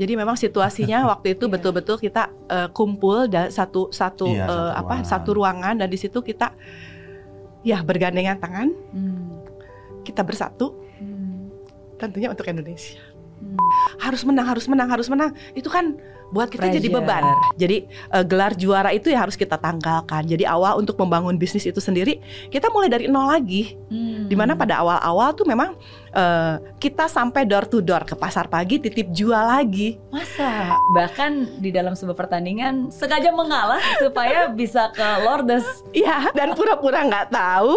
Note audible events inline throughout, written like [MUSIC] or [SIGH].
Jadi memang situasinya [LAUGHS] waktu itu Iya. betul-betul kita eh, kumpul dan satu satu Iya, eh, satu apa ruangan. satu ruangan dan di situ kita ya bergandengan tangan, Hmm. kita bersatu Hmm. tentunya untuk Indonesia. Hmm. Harus menang, harus menang, harus menang. Itu kan buat kita jadi Pressure. beban. Jadi eh, gelar juara itu ya harus kita tanggalkan. Jadi awal untuk membangun bisnis itu sendiri kita mulai dari nol lagi. Hmm. Di mana pada awal-awal tuh memang eh, kita sampai door to door ke pasar pagi titip jual lagi. Masa bahkan di dalam sebuah pertandingan sengaja mengalah supaya bisa ke Lordes. Iya, dan pura-pura nggak tahu.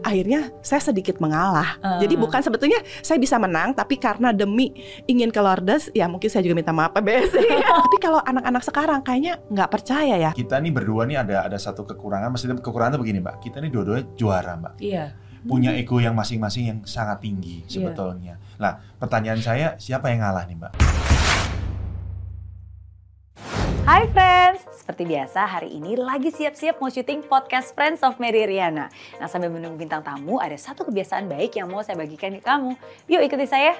Akhirnya saya sedikit mengalah. Ah. Jadi bukan sebetulnya saya bisa menang, tapi karena demi ingin ke Lordes, ya mungkin saya juga minta maaf PBSI. [LAUGHS] tapi kalau anak-anak sekarang kayaknya nggak percaya ya. Kita nih berdua nih ada ada satu kekurangan, maksudnya kekurangan tuh begini mbak. Kita nih dua-duanya juara mbak, Iya. punya ego yang masing-masing yang sangat tinggi Iya. sebetulnya. Nah pertanyaan saya siapa yang ngalah nih mbak? Hai friends, seperti biasa hari ini lagi siap-siap mau syuting podcast Friends of Mary Riana. Nah sambil menunggu bintang tamu ada satu kebiasaan baik yang mau saya bagikan ke kamu. Yuk ikuti saya.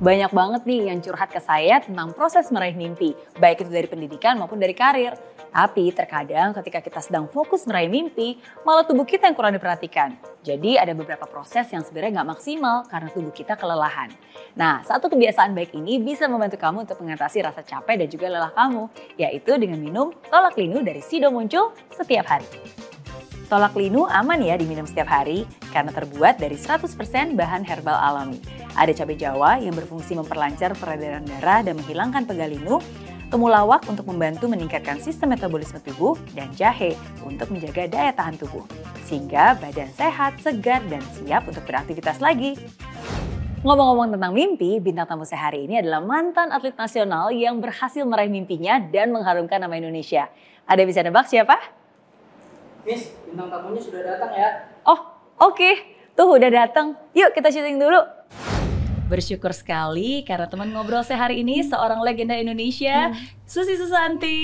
Banyak banget nih yang curhat ke saya tentang proses meraih mimpi, baik itu dari pendidikan maupun dari karir. Tapi terkadang ketika kita sedang fokus meraih mimpi, malah tubuh kita yang kurang diperhatikan. Jadi ada beberapa proses yang sebenarnya nggak maksimal karena tubuh kita kelelahan. Nah, satu kebiasaan baik ini bisa membantu kamu untuk mengatasi rasa capek dan juga lelah kamu, yaitu dengan minum tolak linu dari Sido Muncul setiap hari. Tolak linu aman ya diminum setiap hari karena terbuat dari 100% bahan herbal alami. Ada cabai jawa yang berfungsi memperlancar peredaran darah dan menghilangkan pegal linu, temulawak untuk membantu meningkatkan sistem metabolisme tubuh, dan jahe untuk menjaga daya tahan tubuh. Sehingga badan sehat, segar, dan siap untuk beraktivitas lagi. Ngomong-ngomong tentang mimpi, bintang tamu saya hari ini adalah mantan atlet nasional yang berhasil meraih mimpinya dan mengharumkan nama Indonesia. Ada bisa nebak siapa? Miss, bintang tamunya sudah datang ya. Oh, oke. Tuh udah datang. Yuk kita syuting dulu. Bersyukur sekali karena teman ngobrol saya hari ini seorang legenda Indonesia, Susi Susanti.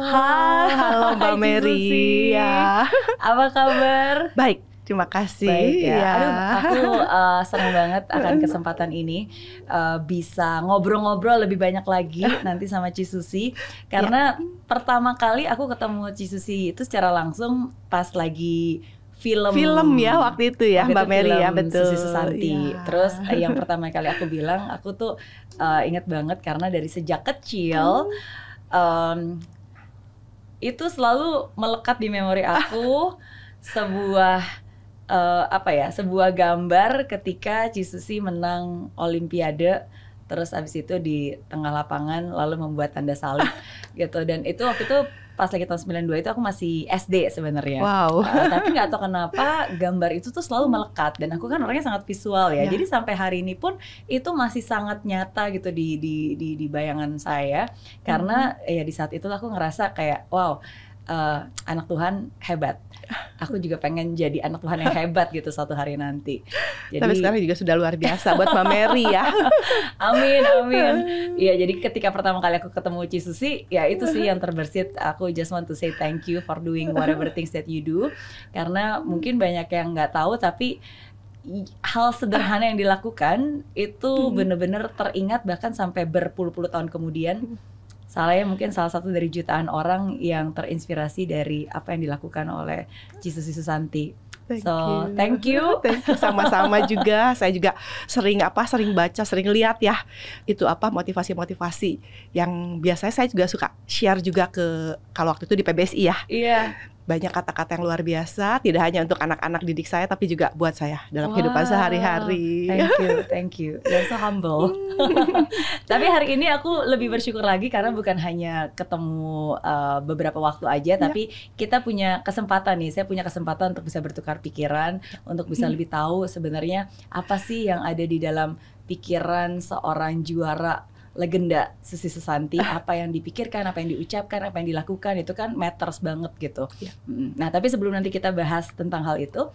Hai, halo Mbak Mary. Ya. Apa kabar? Baik, terima kasih. Baik ya. Ya. Aduh, aku uh, senang banget akan [LAUGHS] kesempatan ini uh, bisa ngobrol-ngobrol lebih banyak lagi nanti sama Ci Susi karena pertama kali aku ketemu Ci Susi itu secara langsung pas lagi film Film ya waktu itu ya Waktu Mbak itu Mary ya betul. Susi Susanti. Iya. Terus eh, yang pertama kali aku bilang aku tuh uh, ingat banget karena dari sejak kecil um, itu selalu melekat di memori aku [LAUGHS] sebuah eh, apa ya sebuah gambar ketika Cisusi menang Olimpiade terus abis itu di tengah lapangan lalu membuat tanda salib [LAUGHS] gitu dan itu waktu itu pas lagi tahun 92 itu aku masih SD sebenarnya Wow. Uh, tapi nggak tahu kenapa gambar itu tuh selalu melekat dan aku kan orangnya sangat visual ya. Ya. Jadi sampai hari ini pun itu masih sangat nyata gitu di di di, di bayangan saya karena ya di saat itu aku ngerasa kayak wow uh, anak Tuhan hebat. Aku juga pengen jadi anak Tuhan yang hebat gitu suatu hari nanti. Jadi Tapi sekarang juga sudah luar biasa buat Mbak Mary ya. [LAUGHS] amin amin. Iya jadi ketika pertama kali aku ketemu Ci Susi ya itu sih yang terbersit. Aku just want to say thank you for doing whatever things that you do. Karena mungkin banyak yang nggak tahu tapi hal sederhana yang dilakukan itu bener-bener teringat bahkan sampai berpuluh-puluh tahun kemudian. Saya mungkin salah satu dari jutaan orang yang terinspirasi dari apa yang dilakukan oleh Ci Susi Susanti. Thank So, you. thank you. [LAUGHS] Thank you sama-sama juga. Saya juga sering apa sering baca, sering lihat ya. Itu apa motivasi-motivasi yang biasanya saya juga suka share juga ke kalau waktu itu di PBSI ya. Iya. Banyak kata-kata yang luar biasa, tidak hanya untuk anak-anak didik saya tapi juga buat saya dalam kehidupan Wow. sehari-hari. Thank you, [LAUGHS] thank you. You're so humble. [LAUGHS] Tapi hari ini aku lebih bersyukur lagi karena bukan hanya ketemu uh, beberapa waktu aja, tapi kita punya kesempatan nih. Saya punya kesempatan untuk bisa bertukar pikiran, untuk bisa lebih tahu sebenarnya apa sih yang ada di dalam pikiran seorang juara legenda Susi Susanti [LAUGHS] apa yang dipikirkan, apa yang diucapkan, apa yang dilakukan itu kan matters banget gitu. Mm. Nah tapi sebelum nanti kita bahas tentang hal itu,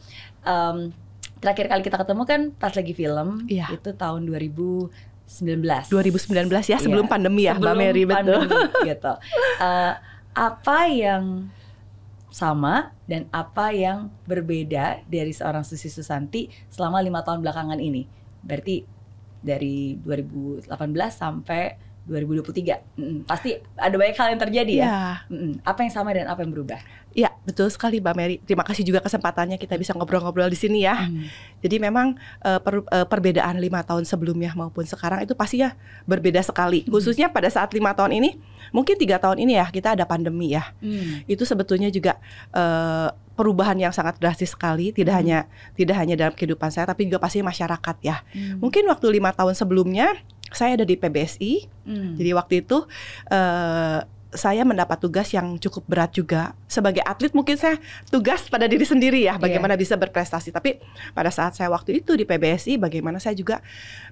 em, terakhir kali kita ketemu kan pas lagi film Iya. itu tahun 2019. 2019 ya sebelum Iya, pandemi ya Mbak Sebelum Mary betul. pandemi, gitu. Eh, apa yang sama dan apa yang berbeda dari seorang Susi Susanti selama lima tahun belakangan ini? Berarti dari 2018 sampai 2023. Mm, pasti ada banyak hal yang terjadi ya. Ya, Mm, Apa yang sama dan apa yang berubah? ya betul sekali Mbak Mary. Terima kasih juga kesempatannya kita bisa ngobrol-ngobrol di sini ya. Mm. Jadi memang eh, per- eh, perbedaan lima tahun sebelumnya maupun sekarang itu pastinya berbeda sekali. Khususnya pada saat lima tahun ini, mungkin tiga tahun ini ya kita ada pandemi ya. Mm. Itu sebetulnya juga eh, perubahan yang sangat drastis sekali. Tidak Hmm. hanya tidak hanya dalam kehidupan saya, tapi juga pasti masyarakat ya. Mm. Mungkin waktu lima tahun sebelumnya saya ada di PBSI. Mm. Jadi waktu itu eh, saya mendapat tugas yang cukup berat juga. Sebagai atlet mungkin saya tugas pada diri sendiri ya, bagaimana bisa berprestasi. Tapi pada saat saya waktu itu di PBSI, bagaimana saya juga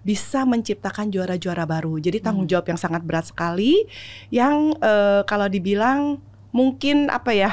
bisa menciptakan juara-juara baru. Jadi tanggung Hmm. jawab yang sangat berat sekali, yang eh, kalau dibilang mungkin apa ya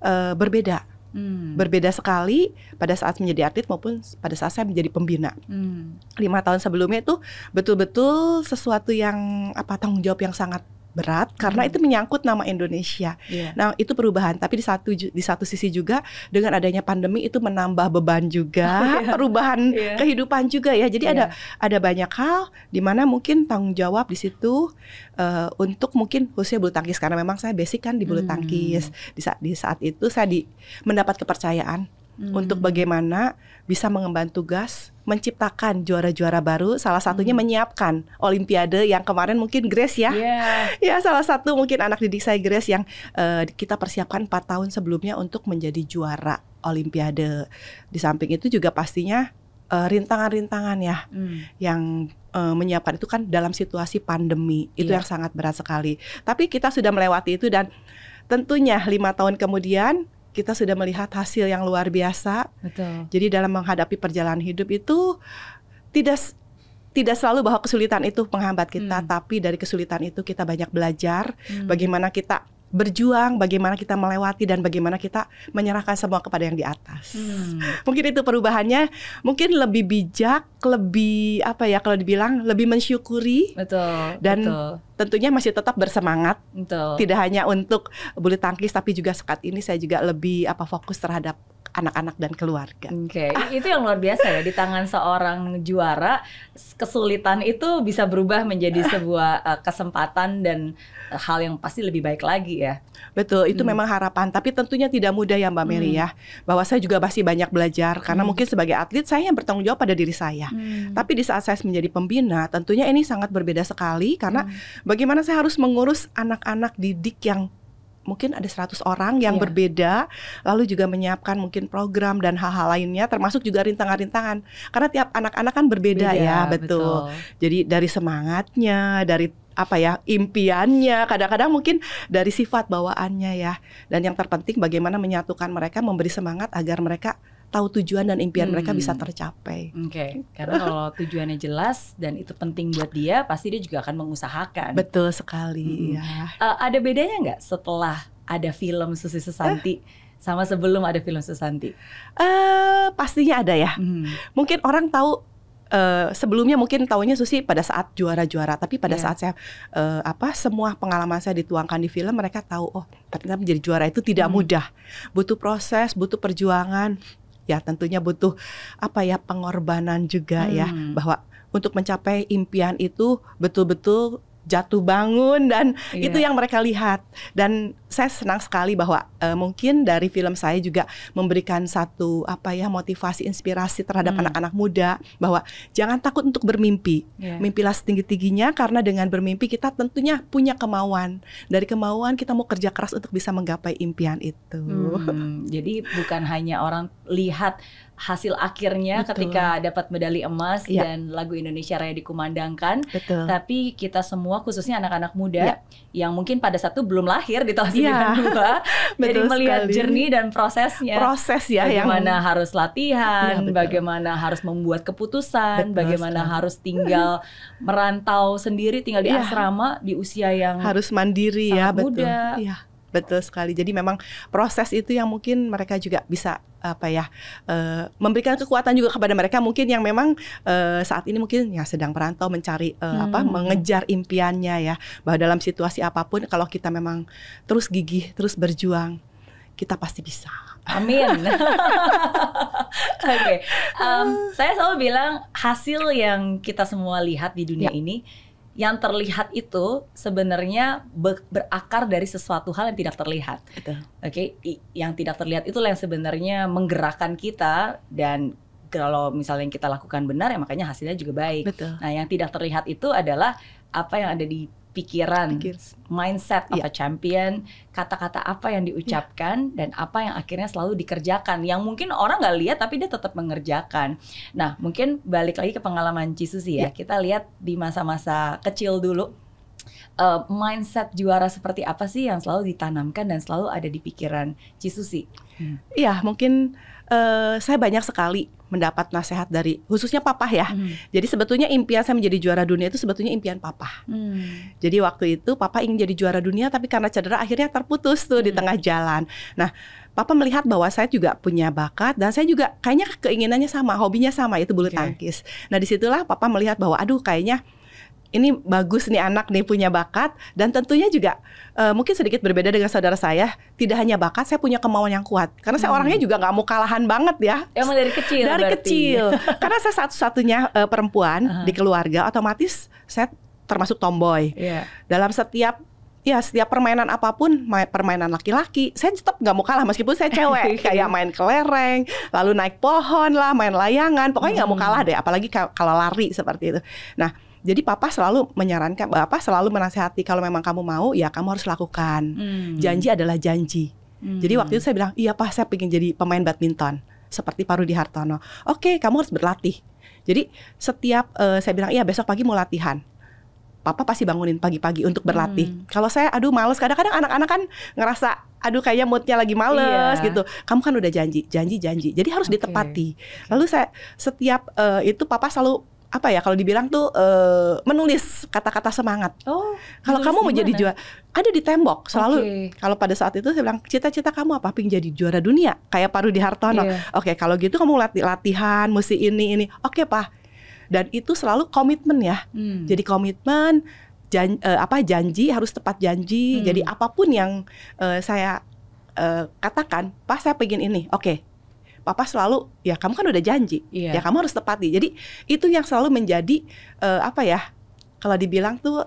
eh, berbeda, Mm. berbeda sekali pada saat menjadi atlet maupun pada saat saya menjadi pembina Mm. lima tahun sebelumnya itu betul-betul sesuatu yang apa tanggung jawab yang sangat berat karena Hmm. itu menyangkut nama Indonesia. Iya. Nah itu perubahan. Tapi di satu di satu sisi juga dengan adanya pandemi itu menambah beban juga, [LAUGHS] iya. perubahan Iya. kehidupan juga ya. Jadi ada Iya. ada banyak hal di mana mungkin tanggung jawab di situ eh, untuk mungkin khususnya bulu tangkis karena memang saya basic kan di bulu Hmm. tangkis. Di saat di saat itu saya di mendapat kepercayaan Mm. untuk bagaimana bisa mengemban tugas menciptakan juara-juara baru salah satunya Hmm. menyiapkan olimpiade yang kemarin mungkin Grace ya Iya. [LAUGHS] ya salah satu mungkin anak didik saya Grace yang eh, kita persiapkan 4 tahun sebelumnya untuk menjadi juara olimpiade di samping itu juga pastinya eh, rintangan-rintangan ya Mm. yang eh, menyiapkan itu kan dalam situasi pandemi itu Iya. yang sangat berat sekali tapi kita sudah melewati itu dan tentunya lima tahun kemudian kita sudah melihat hasil yang luar biasa Betul. jadi dalam menghadapi perjalanan hidup itu tidak tidak selalu bahwa kesulitan itu menghambat kita, Hmm. tapi dari kesulitan itu kita banyak belajar Mm. bagaimana kita berjuang, bagaimana kita melewati dan bagaimana kita menyerahkan semua kepada yang di atas. Mm. Mungkin itu perubahannya, mungkin lebih bijak, lebih apa ya kalau dibilang lebih mensyukuri, Betul. Dan betul. tentunya masih tetap bersemangat, betul. tidak hanya untuk bulu tangkis tapi juga saat ini saya juga lebih apa fokus terhadap anak-anak dan keluarga. Oke, i- itu yang luar biasa ya di tangan seorang juara kesulitan itu bisa berubah menjadi [LAUGHS] sebuah uh, kesempatan dan uh, hal yang pasti lebih baik lagi ya. Betul, itu Hmm. memang harapan, tapi tentunya tidak mudah ya Mbak Mary Hmm. ya. Bahwa saya juga masih banyak belajar karena Hmm. mungkin sebagai atlet saya yang bertanggung jawab pada diri saya. Tapi di saat saya menjadi pembina, tentunya ini sangat berbeda sekali karena Hmm. bagaimana saya harus mengurus anak-anak didik yang mungkin ada 100 orang yang Iya. berbeda, lalu juga menyiapkan mungkin program dan hal-hal lainnya termasuk juga rintangan-rintangan. Karena tiap anak-anak kan berbeda Beda, ya, betul. Jadi dari semangatnya, dari apa ya impiannya, kadang-kadang mungkin dari sifat bawaannya ya. Dan yang terpenting bagaimana menyatukan mereka, memberi semangat agar mereka tahu tujuan dan impian mereka Hmm. bisa tercapai. Oke, karena kalau [LAUGHS] tujuannya jelas dan itu penting buat dia, pasti dia juga akan mengusahakan. Betul sekali Mm-mm. ya. Uh, ada bedanya nggak setelah ada film Susi Susanti sama sebelum ada film Susanti? Eh pastinya ada ya. Hmm. Mungkin orang tahu eh, sebelumnya mungkin tahunya Susi pada saat juara-juara, tapi pada Iya. saat saya eh, apa semua pengalaman saya dituangkan di film, mereka tahu oh ternyata menjadi juara itu tidak Hmm. mudah, butuh proses, butuh perjuangan, ya tentunya butuh apa ya pengorbanan juga ya Hmm. bahwa untuk mencapai impian itu betul-betul jatuh bangun dan Iya. itu yang mereka lihat dan saya senang sekali bahwa eh, mungkin dari film saya juga memberikan satu apa ya motivasi inspirasi terhadap Hmm. anak-anak muda bahwa jangan takut untuk bermimpi Iya. mimpilah setinggi tingginya karena dengan bermimpi kita tentunya punya kemauan dari kemauan kita mau kerja keras untuk bisa menggapai impian itu Hmm, jadi bukan hanya orang lihat hasil akhirnya Betul. ketika dapat medali emas Iya. dan lagu Indonesia Raya dikumandangkan, betul tapi kita semua khususnya anak-anak muda Iya. yang mungkin pada saat itu belum lahir di tahun. 92, [LAUGHS] jadi melihat sekali. jernih dan prosesnya. proses ya yang bagaimana harus latihan, betul. bagaimana harus membuat keputusan, Betul bagaimana sekali. harus tinggal [LAUGHS] merantau sendiri, tinggal di Iya. asrama di usia yang harus mandiri ya sangat betul muda. iya betul sekali jadi memang proses itu yang mungkin mereka juga bisa apa ya eh, memberikan kekuatan juga kepada mereka mungkin yang memang eh, saat ini mungkin ya sedang merantau mencari apa Hmm. mengejar impiannya ya bahwa dalam situasi apa pun kalau kita memang terus gigih terus berjuang kita pasti bisa Amin. [LAUGHS] [LAUGHS] Oke, um, saya selalu bilang hasil yang kita semua lihat di dunia Ya. ini, yang terlihat itu sebenarnya be- berakar dari sesuatu hal yang tidak terlihat. Oke, i- yang tidak terlihat itulah yang sebenarnya menggerakkan kita dan kalau misalnya yang kita lakukan benar ya makanya hasilnya juga baik. Betul. Nah, yang tidak terlihat itu adalah apa yang ada di pikiran, Pikir. mindset of Iya. a champion, kata-kata apa yang diucapkan dan apa yang akhirnya selalu dikerjakan. Yang mungkin orang nggak lihat tapi dia tetap mengerjakan. Nah, mungkin balik lagi ke pengalaman Cisusi ya. Iya. Kita lihat di masa-masa kecil dulu. eh, mindset juara seperti apa sih yang selalu ditanamkan dan selalu ada di pikiran Cisusi? Iya, mungkin eh, saya banyak sekali mendapat nasihat dari khususnya papa ya. Jadi sebetulnya impian saya menjadi juara dunia itu sebetulnya impian papa. Hmm. Jadi waktu itu papa ingin jadi juara dunia tapi karena cedera akhirnya terputus tuh di Hmm. tengah jalan. Nah, papa melihat bahwa saya juga punya bakat dan saya juga kayaknya keinginannya sama, hobinya sama itu bulu Oke. tangkis. Nah, di situlah papa melihat bahwa aduh kayaknya ini bagus nih anak nih punya bakat dan tentunya juga eh, mungkin sedikit berbeda dengan saudara saya tidak hanya bakat saya punya kemauan yang kuat karena saya Hmm. orangnya juga nggak mau kalahan banget ya Emang dari kecil dari berarti? kecil [LAUGHS] karena saya satu-satunya eh, perempuan Aha. di keluarga otomatis saya termasuk tomboy Iya. dalam setiap ya setiap permainan apa pun ma- permainan laki-laki saya tetap nggak mau kalah meskipun saya cewek [LAUGHS] kayak main kelereng lalu naik pohon lah main layangan pokoknya nggak mau Hmm. kalah deh apalagi ka- kalau lari seperti itu nah jadi papa selalu menyarankan bapak selalu menasihati kalau memang kamu mau ya kamu harus lakukan Hmm. janji adalah janji Hmm. jadi waktu itu saya bilang, iya pak, saya pengen jadi pemain badminton seperti Pak Rudi Hartono. Oke, kamu harus berlatih. Jadi setiap eh, saya bilang, iya besok pagi mau latihan. Papa pasti bangunin pagi-pagi untuk berlatih. Hmm. Kalau saya, aduh males. Kadang-kadang anak-anak kan ngerasa, aduh kayaknya moodnya lagi males Iya. gitu. Kamu kan udah janji, janji, janji. Jadi harus Oke. ditepati. Lalu saya setiap eh, itu Papa selalu apa ya kalau dibilang tuh eh, menulis kata-kata semangat. Oh, Kalau kamu mau di jadi juara, ada di tembok selalu. Oke. Kalau pada saat itu saya bilang cita-cita kamu apa? Pengen jadi juara dunia kayak Pak Rudi Hartono. Iya. Oke, kalau gitu kamu lati- latihan, mesti ini ini. Oke pak. Dan itu selalu komitmen ya. Hmm. Jadi komitmen, jan- eh, apa janji harus tepat janji. Hmm. Jadi apa pun yang eh, saya eh, katakan, pak saya pengen ini. Oke. Papa selalu ya kamu kan udah janji, Iya. ya kamu harus tepati. Jadi itu yang selalu menjadi eh, apa ya? Kalau dibilang tuh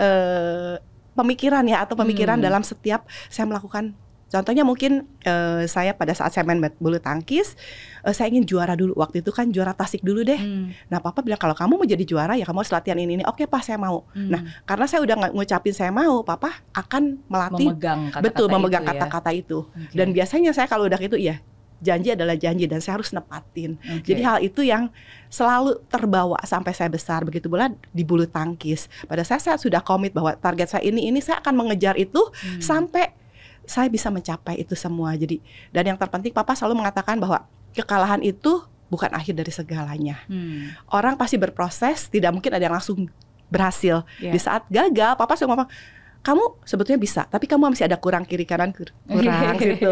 eh, pemikiran ya atau pemikiran Hmm. dalam setiap saya melakukan Contohnya mungkin eh, saya pada saat saya main bulu tangkis, eh, saya ingin juara dulu. Waktu itu kan juara tasik dulu deh. Hmm. Nah papa bilang kalau kamu mau jadi juara ya kamu harus latihan ini ini. Oke pak saya mau. Hmm. Nah karena saya udah ngucapin saya mau, papa akan melatih memegang kata-kata betul memegang itu ya. kata-kata itu. Oke. Dan biasanya saya kalau udah gitu ya janji adalah janji dan saya harus nepatin. Oke. Jadi hal itu yang selalu terbawa sampai saya besar. Begitu pula di bulu tangkis. Pada saya saya sudah komit bahwa target saya ini ini saya akan mengejar itu Hmm. sampai saya bisa mencapai itu semua. Jadi dan yang terpenting papa selalu mengatakan bahwa kekalahan itu bukan akhir dari segalanya. Hmm. Orang pasti berproses, tidak mungkin ada yang langsung berhasil. Iya. Di saat gagal, papa selalu ngomong kamu sebetulnya bisa, tapi kamu masih ada kurang kiri kanan kur- kurang [LAUGHS] gitu.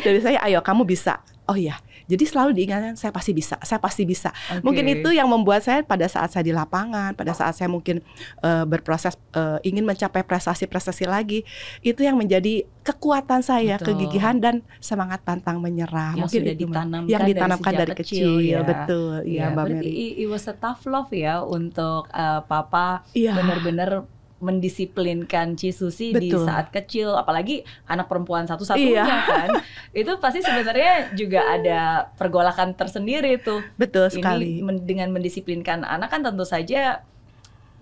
Jadi saya, ayo kamu bisa. Oh iya, jadi selalu diingatkan saya pasti bisa, saya pasti bisa. Oke. Mungkin itu yang membuat saya pada saat saya di lapangan, pada saat saya mungkin eh, berproses eh, ingin mencapai prestasi-prestasi lagi, itu yang menjadi kekuatan saya, Betul. kegigihan dan semangat pantang menyerah. yang mungkin sudah itu, ditanamkan yang ditanamkan sejak dari, kecil, ya. betul. Iya, Iya, Mbak berarti Mary. it, was a tough love ya untuk eh, papa Iya. benar-benar mendisiplinkan Cisusi di saat kecil, apalagi anak perempuan satu-satunya Iya. kan. Itu pasti sebenarnya juga ada pergolakan tersendiri tuh. Betul Ini sekali. men- dengan mendisiplinkan anak kan tentu saja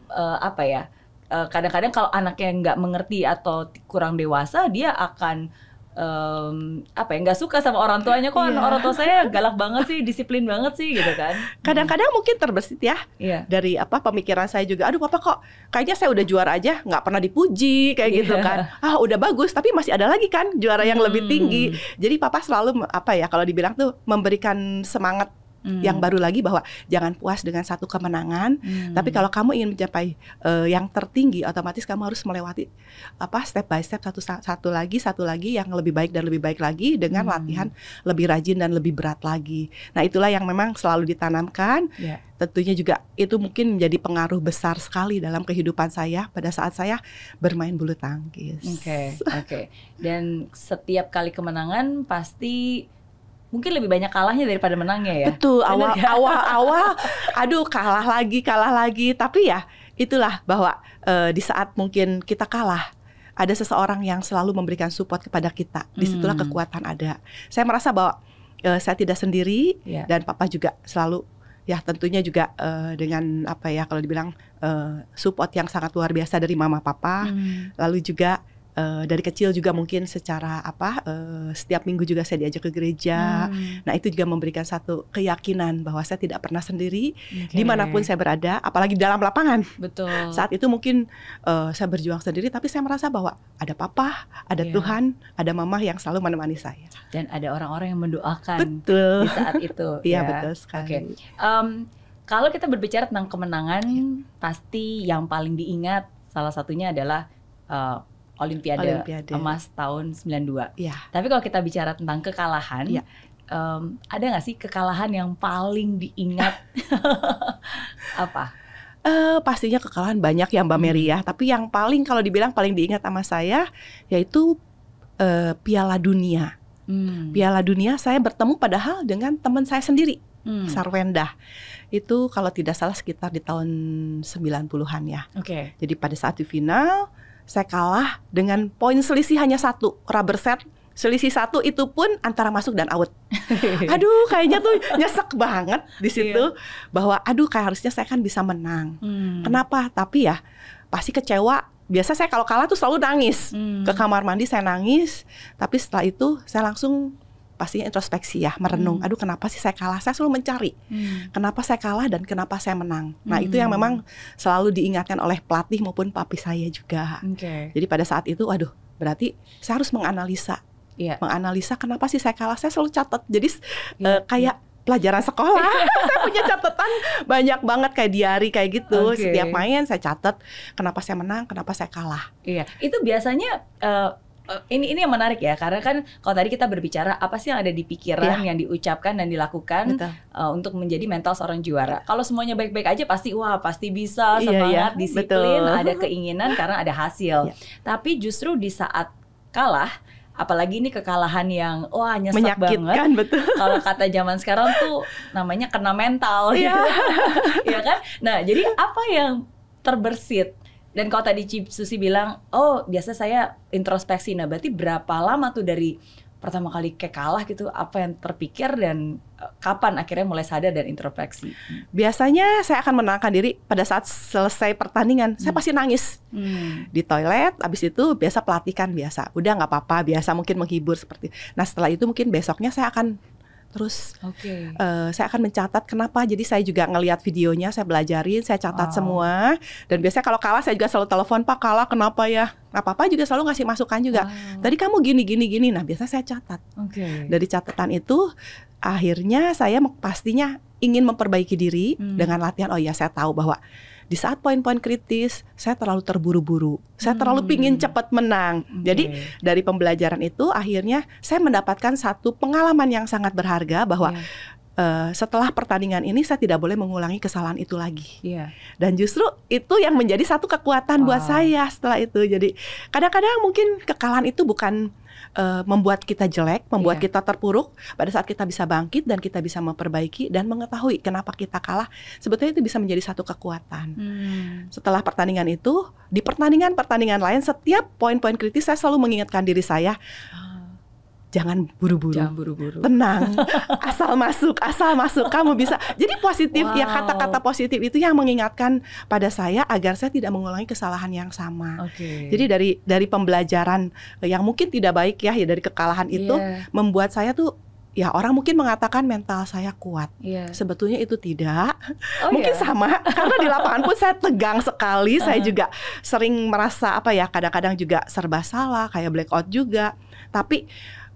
eh, apa ya? eh, kadang-kadang kalau anaknya nggak mengerti atau kurang dewasa, dia akan em, apa ya nggak suka sama orang tuanya kok Iya. orang tua saya galak banget sih disiplin banget sih gitu kan Kadang-kadang mungkin terbesit ya iya dari apa pemikiran saya juga. Aduh, papa kok kayaknya saya udah juara aja, nggak pernah dipuji kayak gitu Iya. kan. Ah, udah bagus, tapi masih ada lagi kan juara yang lebih Hmm. tinggi. Jadi papa selalu apa ya kalau dibilang tuh memberikan semangat Hmm. yang baru lagi bahwa jangan puas dengan satu kemenangan. Hmm. Tapi kalau kamu ingin mencapai eh, yang tertinggi, otomatis kamu harus melewati apa step by step satu satu lagi satu lagi yang lebih baik dan lebih baik lagi dengan Hmm. latihan lebih rajin dan lebih berat lagi. Nah itulah yang memang selalu ditanamkan. Ya. Tentunya juga itu mungkin menjadi pengaruh besar sekali dalam kehidupan saya pada saat saya bermain bulu tangkis. Oke, [LAUGHS] oke. Dan setiap kali kemenangan pasti mungkin lebih banyak kalahnya daripada menangnya ya. Betul, awal nggak? awal [LAUGHS] awal aduh kalah lagi, kalah lagi, tapi ya itulah bahwa eh, di saat mungkin kita kalah ada seseorang yang selalu memberikan support kepada kita. Di situlah Hmm. kekuatan ada. Saya merasa bahwa eh, saya tidak sendiri Iya. dan papa juga selalu ya tentunya juga eh, dengan apa ya kalau dibilang eh, support yang sangat luar biasa dari mama papa. Hmm. Lalu juga eh, dari kecil juga mungkin secara apa eh, setiap minggu juga saya diajak ke gereja. Hmm. Nah itu juga memberikan satu keyakinan bahwa saya tidak pernah sendiri Oke. di mana pun saya berada, apalagi dalam lapangan. betul. Saat itu mungkin eh, saya berjuang sendiri, tapi saya merasa bahwa ada papa, ada Iya. Tuhan, ada mama yang selalu menemani saya. dan ada orang-orang yang mendoakan Betul. di saat itu. [LAUGHS] Iya ya. betul sekali. Oke. Em, kalau kita berbicara tentang kemenangan, pasti yang paling diingat salah satunya adalah eh, Olimpiade, Olimpiade. emas tahun 92. Iya. Tapi kalau kita bicara tentang kekalahan, Iya. em, ada nggak sih kekalahan yang paling diingat? [LAUGHS] Apa? Eh, pastinya kekalahan banyak ya Mbak Hmm. Mary ya, tapi yang paling kalau dibilang paling diingat sama saya yaitu eh, Piala Dunia. Hmm. Piala Dunia saya bertemu padahal dengan teman saya sendiri, Hmm. Sarwenda. Itu kalau tidak salah sekitar di tahun 90-an ya. Oke. Jadi pada saat di final saya kalah dengan poin selisih hanya satu rubber set selisih satu itu pun antara masuk dan out. [LAUGHS] Aduh kayaknya tuh nyesek banget di situ bahwa aduh kayak harusnya saya kan bisa menang. Hmm. Kenapa? Tapi ya pasti kecewa. Biasa saya kalau kalah tuh selalu nangis. Hmm. Ke kamar mandi saya nangis, tapi setelah itu saya langsung pastinya introspeksi ya, merenung. Hmm. Aduh kenapa sih saya kalah? Saya selalu mencari Hmm. kenapa saya kalah dan kenapa saya menang. Nah, itu yang Hmm. memang selalu diingatkan oleh pelatih maupun papi saya juga. Oke. Jadi pada saat itu, aduh, berarti saya harus menganalisa, Iya. menganalisa kenapa sih saya kalah. Saya selalu catat. Jadi Iya, eh, kayak pelajaran sekolah, [LAUGHS] saya punya catatan banyak banget kayak diary kayak gitu. Oke. Setiap main saya catat kenapa saya menang, kenapa saya kalah. Iya, itu biasanya eh, eh, ini ini yang menarik ya, karena kan kalau tadi kita berbicara apa sih yang ada di pikiran, yang diucapkan dan dilakukan Betul. eh, untuk menjadi mental seorang juara. Kalau semuanya baik-baik aja pasti wah pasti bisa Iya, semangat, iya, disiplin, betul. ada [LAUGHS] keinginan karena ada hasil. Iya. Tapi justru di saat kalah, apalagi ini kekalahan yang wah nyesek banget. Menyakitkan betul. [LAUGHS] Kalau kata zaman sekarang tuh namanya kena mental gitu. Iya. [LAUGHS] Iya kan? Nah, jadi apa yang terbersit? Dan kalau tadi Cip Susi bilang, oh biasa saya introspeksi. Nah, berarti berapa lama tuh dari pertama kali kayak kalah gitu, apa yang terpikir dan eh, kapan akhirnya mulai sadar dan introspeksi? Biasanya saya akan menenangkan diri pada saat selesai pertandingan. Saya Hmm. pasti nangis. Hmm. di toilet habis itu biasa pelatihan biasa udah nggak apa-apa biasa mungkin menghibur seperti nah setelah itu mungkin besoknya saya akan terus Oke. eh, saya akan mencatat kenapa jadi saya juga ngelihat videonya saya belajarin saya catat Wow. semua dan biasanya kalau kalah saya juga selalu telepon pak kalah kenapa ya nah papa juga selalu ngasih masukan juga Wow. tadi kamu gini gini gini nah biasanya saya catat Oke. dari catatan itu akhirnya saya pastinya ingin memperbaiki diri Hmm. dengan latihan oh ya saya tahu bahwa di saat poin-poin kritis saya terlalu terburu-buru saya terlalu Hmm. pingin cepat menang jadi Oke. dari pembelajaran itu akhirnya saya mendapatkan satu pengalaman yang sangat berharga bahwa Iya. eh, setelah pertandingan ini saya tidak boleh mengulangi kesalahan itu lagi Iya. dan justru itu yang menjadi satu kekuatan buat Wow. saya setelah itu jadi kadang-kadang mungkin kekalahan itu bukan eh, membuat kita jelek membuat Iya. kita terpuruk pada saat kita bisa bangkit dan kita bisa memperbaiki dan mengetahui kenapa kita kalah sebetulnya itu bisa menjadi satu kekuatan Hmm. setelah pertandingan itu di pertandingan-pertandingan lain setiap poin-poin kritis saya selalu mengingatkan diri saya jangan buru-buru Jangan buru-buru. tenang [LAUGHS] asal masuk asal masuk kamu bisa jadi positif ya Wow. kata-kata positif itu yang mengingatkan pada saya agar saya tidak mengulangi kesalahan yang sama Oke. jadi dari dari pembelajaran yang mungkin tidak baik ya ya dari kekalahan itu Iya, membuat saya tuh ya orang mungkin mengatakan mental saya kuat iya. sebetulnya itu tidak Oh, mungkin iya? sama karena di lapangan pun saya tegang sekali [LAUGHS] saya Uh-huh. juga sering merasa apa ya kadang-kadang juga serba salah kayak blackout juga tapi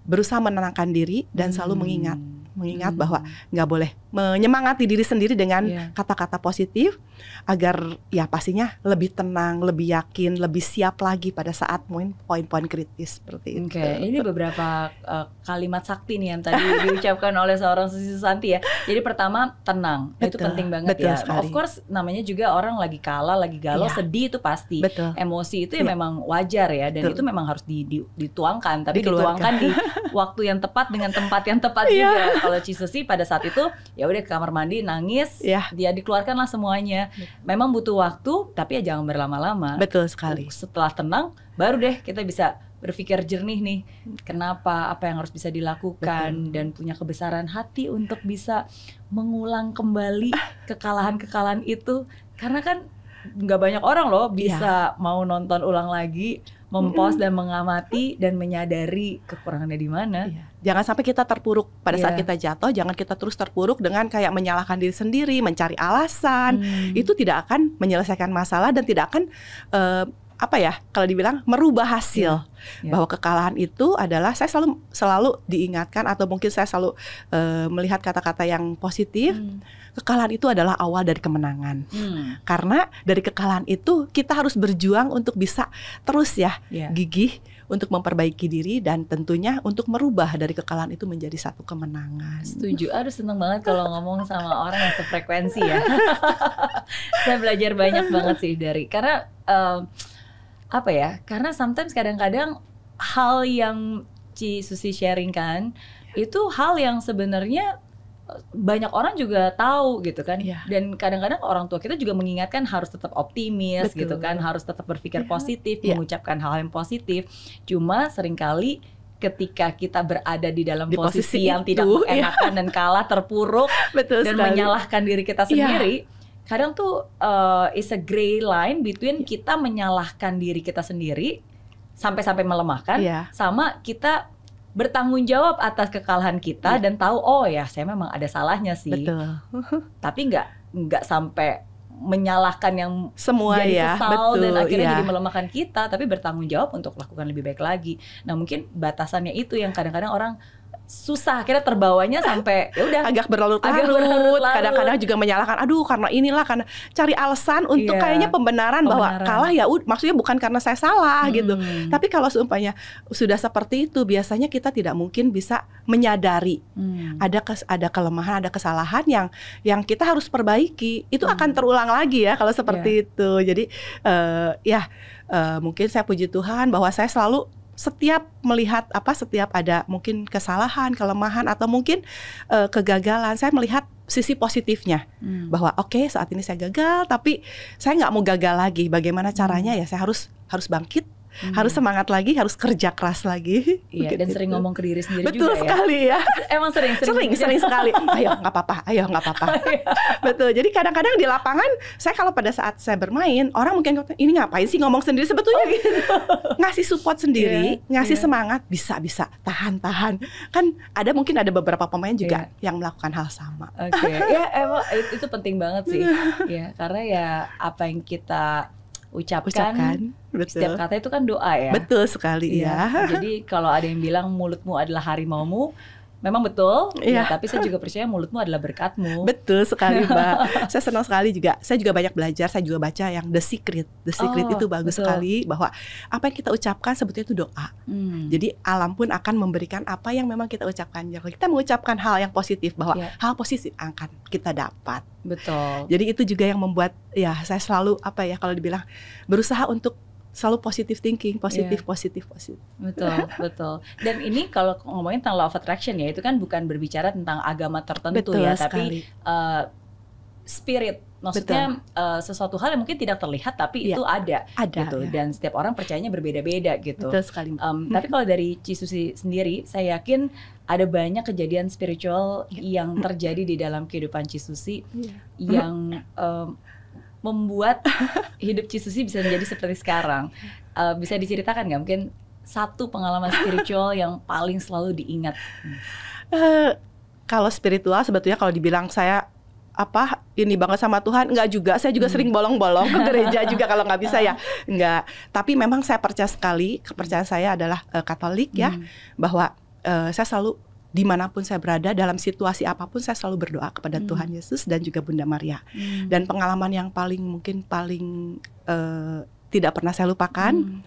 berusaha menenangkan diri dan selalu Hmm. mengingat mengingat Hmm. bahwa nggak boleh menyemangati diri sendiri dengan Iya. kata-kata positif agar ya pastinya lebih tenang, lebih yakin, lebih siap lagi pada saat poin- poin-poin kritis seperti itu. Oke, ini beberapa uh, kalimat sakti nih yang tadi [LAUGHS] diucapkan oleh seorang Susi Susanti ya. Jadi pertama tenang, itu Betul, penting banget betul ya. sekali. Of course namanya juga orang lagi kalah, lagi galau, Iya. sedih itu pasti. Betul. Emosi itu ya Iya. memang wajar ya dan Betul. itu memang harus di- di- dituangkan, tapi Dikeluarkan. dituangkan di [LAUGHS] waktu yang tepat dengan tempat yang tepat Iya. juga. Kalau Ci Susi pada saat itu ya udah ke kamar mandi nangis, Iya. dia dikeluarkanlah semuanya. Memang butuh waktu, tapi ya jangan berlama-lama. Betul sekali. Setelah tenang, baru deh kita bisa berpikir jernih nih. Kenapa, apa yang harus bisa dilakukan dan punya kebesaran hati untuk bisa mengulang kembali kekalahan-kekalahan itu. Karena kan nggak banyak orang loh Iya. bisa mau nonton ulang lagi, mempost dan mengamati dan menyadari kekurangannya di mana. Iya. Jangan sampai kita terpuruk pada saat Iya. kita jatuh, jangan kita terus terpuruk dengan kayak menyalahkan diri sendiri, mencari alasan. Hmm. Itu tidak akan menyelesaikan masalah dan tidak akan eh, apa ya kalau dibilang merubah hasil Iya. bahwa kekalahan itu adalah saya selalu selalu diingatkan atau mungkin saya selalu eh, melihat kata-kata yang positif Hmm. kekalahan itu adalah awal dari kemenangan Hmm. karena dari kekalahan itu kita harus berjuang untuk bisa terus ya Iya. gigih untuk memperbaiki diri dan tentunya untuk merubah dari kekalahan itu menjadi satu kemenangan. Setuju. Aduh seneng banget kalau ngomong sama orang yang sefrekuensi ya. [LAUGHS] Saya belajar banyak banget sih dari karena em, apa ya? Karena sometimes kadang-kadang hal yang Ci Susi sharing kan itu hal yang sebenarnya banyak orang juga tahu gitu kan Iya. dan kadang-kadang orang tua kita juga mengingatkan harus tetap optimis Betul. gitu kan harus tetap berpikir Iya. positif Iya. mengucapkan hal yang positif cuma sering kali ketika kita berada di dalam Di posisi, posisi yang tidak itu, iya. mengenakan dan kalah terpuruk [LAUGHS] Betul dan sekali. menyalahkan diri kita Iya. sendiri kadang tuh uh, is a gray line between kita menyalahkan diri kita sendiri sampai-sampai melemahkan Iya. sama kita bertanggung jawab atas kekalahan kita Iya. dan tahu oh ya saya memang ada salahnya sih Betul. [LAUGHS] tapi nggak nggak sampai menyalahkan yang Semua jadi ya, sesal betul. dan akhirnya iya. jadi melemahkan kita tapi bertanggung jawab untuk lakukan lebih baik lagi nah mungkin batasannya itu yang kadang-kadang orang susah akhirnya terbawanya sampai ya udah agak berlarut-larut. berlarut-larut. Kadang-kadang juga menyalahkan, aduh karena inilah karena cari alasan untuk Iya. kayaknya pembenaran, bahwa Pembenaran. kalah ya ud- maksudnya bukan karena saya salah gitu. Hmm. Tapi kalau seumpamanya sudah seperti itu, biasanya kita tidak mungkin bisa menyadari Hmm. ada kes, ada kelemahan, ada kesalahan yang yang kita harus perbaiki. Itu Hmm. akan terulang lagi ya kalau seperti itu. Jadi eh, ya eh, mungkin saya puji Tuhan bahwa saya selalu setiap melihat apa setiap ada mungkin kesalahan, kelemahan atau mungkin eh, kegagalan, saya melihat sisi positifnya Hmm. bahwa oke saat ini saya gagal tapi saya nggak mau gagal lagi. Bagaimana caranya ya saya harus harus bangkit, Hmm. harus semangat lagi, harus kerja keras lagi. Iya, [LAUGHS] dan sering ngomong ke diri sendiri Betul juga ya. sekali ya. [LAUGHS] Emang sering sering Sering, sering sekali. [LAUGHS] Ayo nggak apa-apa, ayo nggak apa-apa. Betul. Jadi kadang-kadang di lapangan saya kalau pada saat saya bermain orang mungkin ini ngapain sih ngomong sendiri sebetulnya ngasih support sendiri, Iya, ngasih iya. semangat bisa bisa tahan tahan. Kan ada mungkin ada beberapa pemain juga yang melakukan hal sama. Oke, ya emang itu, itu penting banget sih. ya, karena ya apa yang kita ucapkan, Ucapkan, betul. setiap kata itu kan doa ya. Betul sekali Iya. ya. Jadi kalau ada yang bilang mulutmu adalah harimaumu, memang betul. Ya, Iya. tapi saya juga percaya mulutmu adalah berkatmu. [LAUGHS] Betul sekali [LAUGHS] Mbak. saya senang sekali juga. Saya juga banyak belajar. Saya juga baca yang The Secret. The Secret Oh, itu bagus betul. sekali bahwa apa yang kita ucapkan sebetulnya itu doa. Hmm. Jadi alam pun akan memberikan apa yang memang kita ucapkan. Jadi kita mengucapkan hal yang positif bahwa Iya. hal positif akan kita dapat. betul. Jadi itu juga yang membuat ya saya selalu apa ya kalau dibilang berusaha untuk selalu positive thinking, positif, Iya. positif, positif. Betul, [LAUGHS] betul. Dan ini kalau ngomongin tentang law of attraction ya, itu kan bukan berbicara tentang agama tertentu Betul ya, sekali. tapi uh, spirit. Maksudnya uh, sesuatu hal yang mungkin tidak terlihat tapi Iya. itu ada Ada. gitu. ya. Dan setiap orang percayanya berbeda-beda gitu. Betul sekali. Um, tapi kalau dari Cisusi sendiri, saya yakin ada banyak kejadian spiritual Iya. yang terjadi di dalam kehidupan Cisusi Iya. yang um, membuat [LAUGHS] hidup Cisusi bisa menjadi seperti sekarang. Uh, bisa diceritakan nggak mungkin satu pengalaman spiritual [LAUGHS] yang paling selalu diingat? Eh, kalau spiritual sebetulnya kalau dibilang saya apa ini banget sama Tuhan nggak juga saya juga Hmm. sering bolong-bolong ke gereja [LAUGHS] juga kalau nggak bisa ya nggak tapi memang saya percaya sekali kepercayaan saya adalah eh, Katolik ya Hmm. bahwa eh, saya selalu di mana pun saya berada dalam situasi apa pun saya selalu berdoa kepada Hmm. Tuhan Yesus dan juga Bunda Maria. Hmm. Dan pengalaman yang paling mungkin paling eh, tidak pernah saya lupakan Hmm.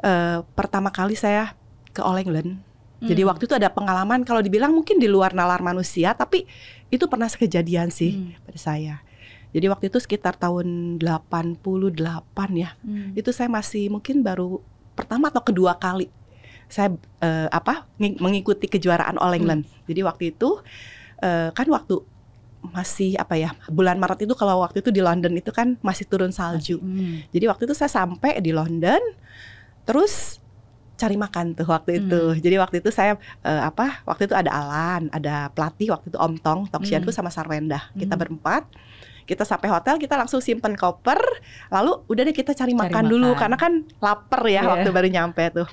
eh, pertama kali saya ke All England. Jadi Hmm. waktu itu ada pengalaman kalau dibilang mungkin di luar nalar manusia tapi itu pernah kejadian sih Hmm. pada saya. Jadi waktu itu sekitar tahun 88 ya. Hmm. Itu saya masih mungkin baru pertama atau kedua kali saya eh, apa ngi- mengikuti kejuaraan All England. Jadi waktu itu eh, kan waktu masih apa ya bulan Maret itu kalau waktu itu di London itu kan masih turun salju. Hmm. Jadi waktu itu saya sampai di London, terus cari makan tuh waktu itu. Hmm. Jadi waktu itu saya eh, apa? Waktu itu ada Alan, ada pelatih waktu itu Om Tong, Toksianku Hmm. sama Sarwenda. Kita Hmm. berempat. Kita sampai hotel, kita langsung simpen koper, lalu udah deh kita cari, Cari makan, dulu makan. karena kan lapar ya Iya. waktu baru nyampe tuh.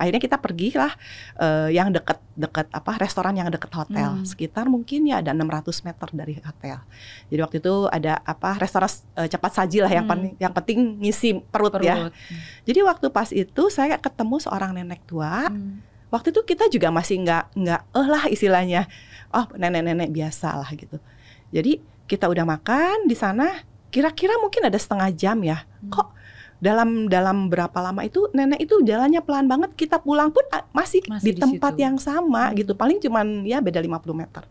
Akhirnya kita pergi lah eh, yang deket-deket apa restoran yang deket hotel. Hmm. Sekitar mungkin ya ada 600 meter dari hotel. Jadi waktu itu ada apa restoran eh, cepat saji lah yang Hmm. yang penting ngisi perut, ya. Perut. Jadi waktu pas itu saya ketemu seorang nenek tua. Hmm. Waktu itu kita juga masih nggak nggak eh lah istilahnya. Oh nenek-nenek biasa lah gitu. Jadi kita udah makan di sana. Kira-kira mungkin ada setengah jam ya. Hmm. Kok dalam dalam berapa lama itu nenek itu jalannya pelan banget. Kita pulang pun ah, masih, Masih di, di tempat situ. yang sama Hmm. gitu. Paling cuman ya beda 50 meter.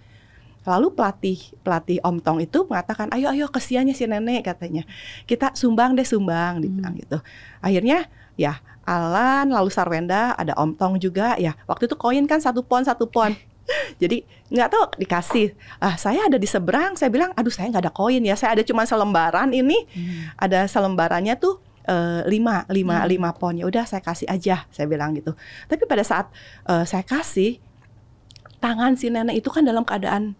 Lalu pelatih pelatih Om Tong itu mengatakan, ayo ayo kesiannya si nenek katanya. Kita sumbang deh sumbang, dibilang Hmm. gitu. Akhirnya ya Alan lalu Sarwenda ada Om Tong juga ya. Waktu itu koin kan satu pon satu pon. [LAUGHS] Jadi nggak tahu dikasih. Ah saya ada di seberang. Saya bilang, aduh saya nggak ada koin ya. Saya ada cuma selembaran ini. Hmm. Ada selembarannya tuh eh, lima lima Hmm. lima pon. Ya udah saya kasih aja. Saya bilang gitu. Tapi pada saat eh, saya kasih tangan si nenek itu kan dalam keadaan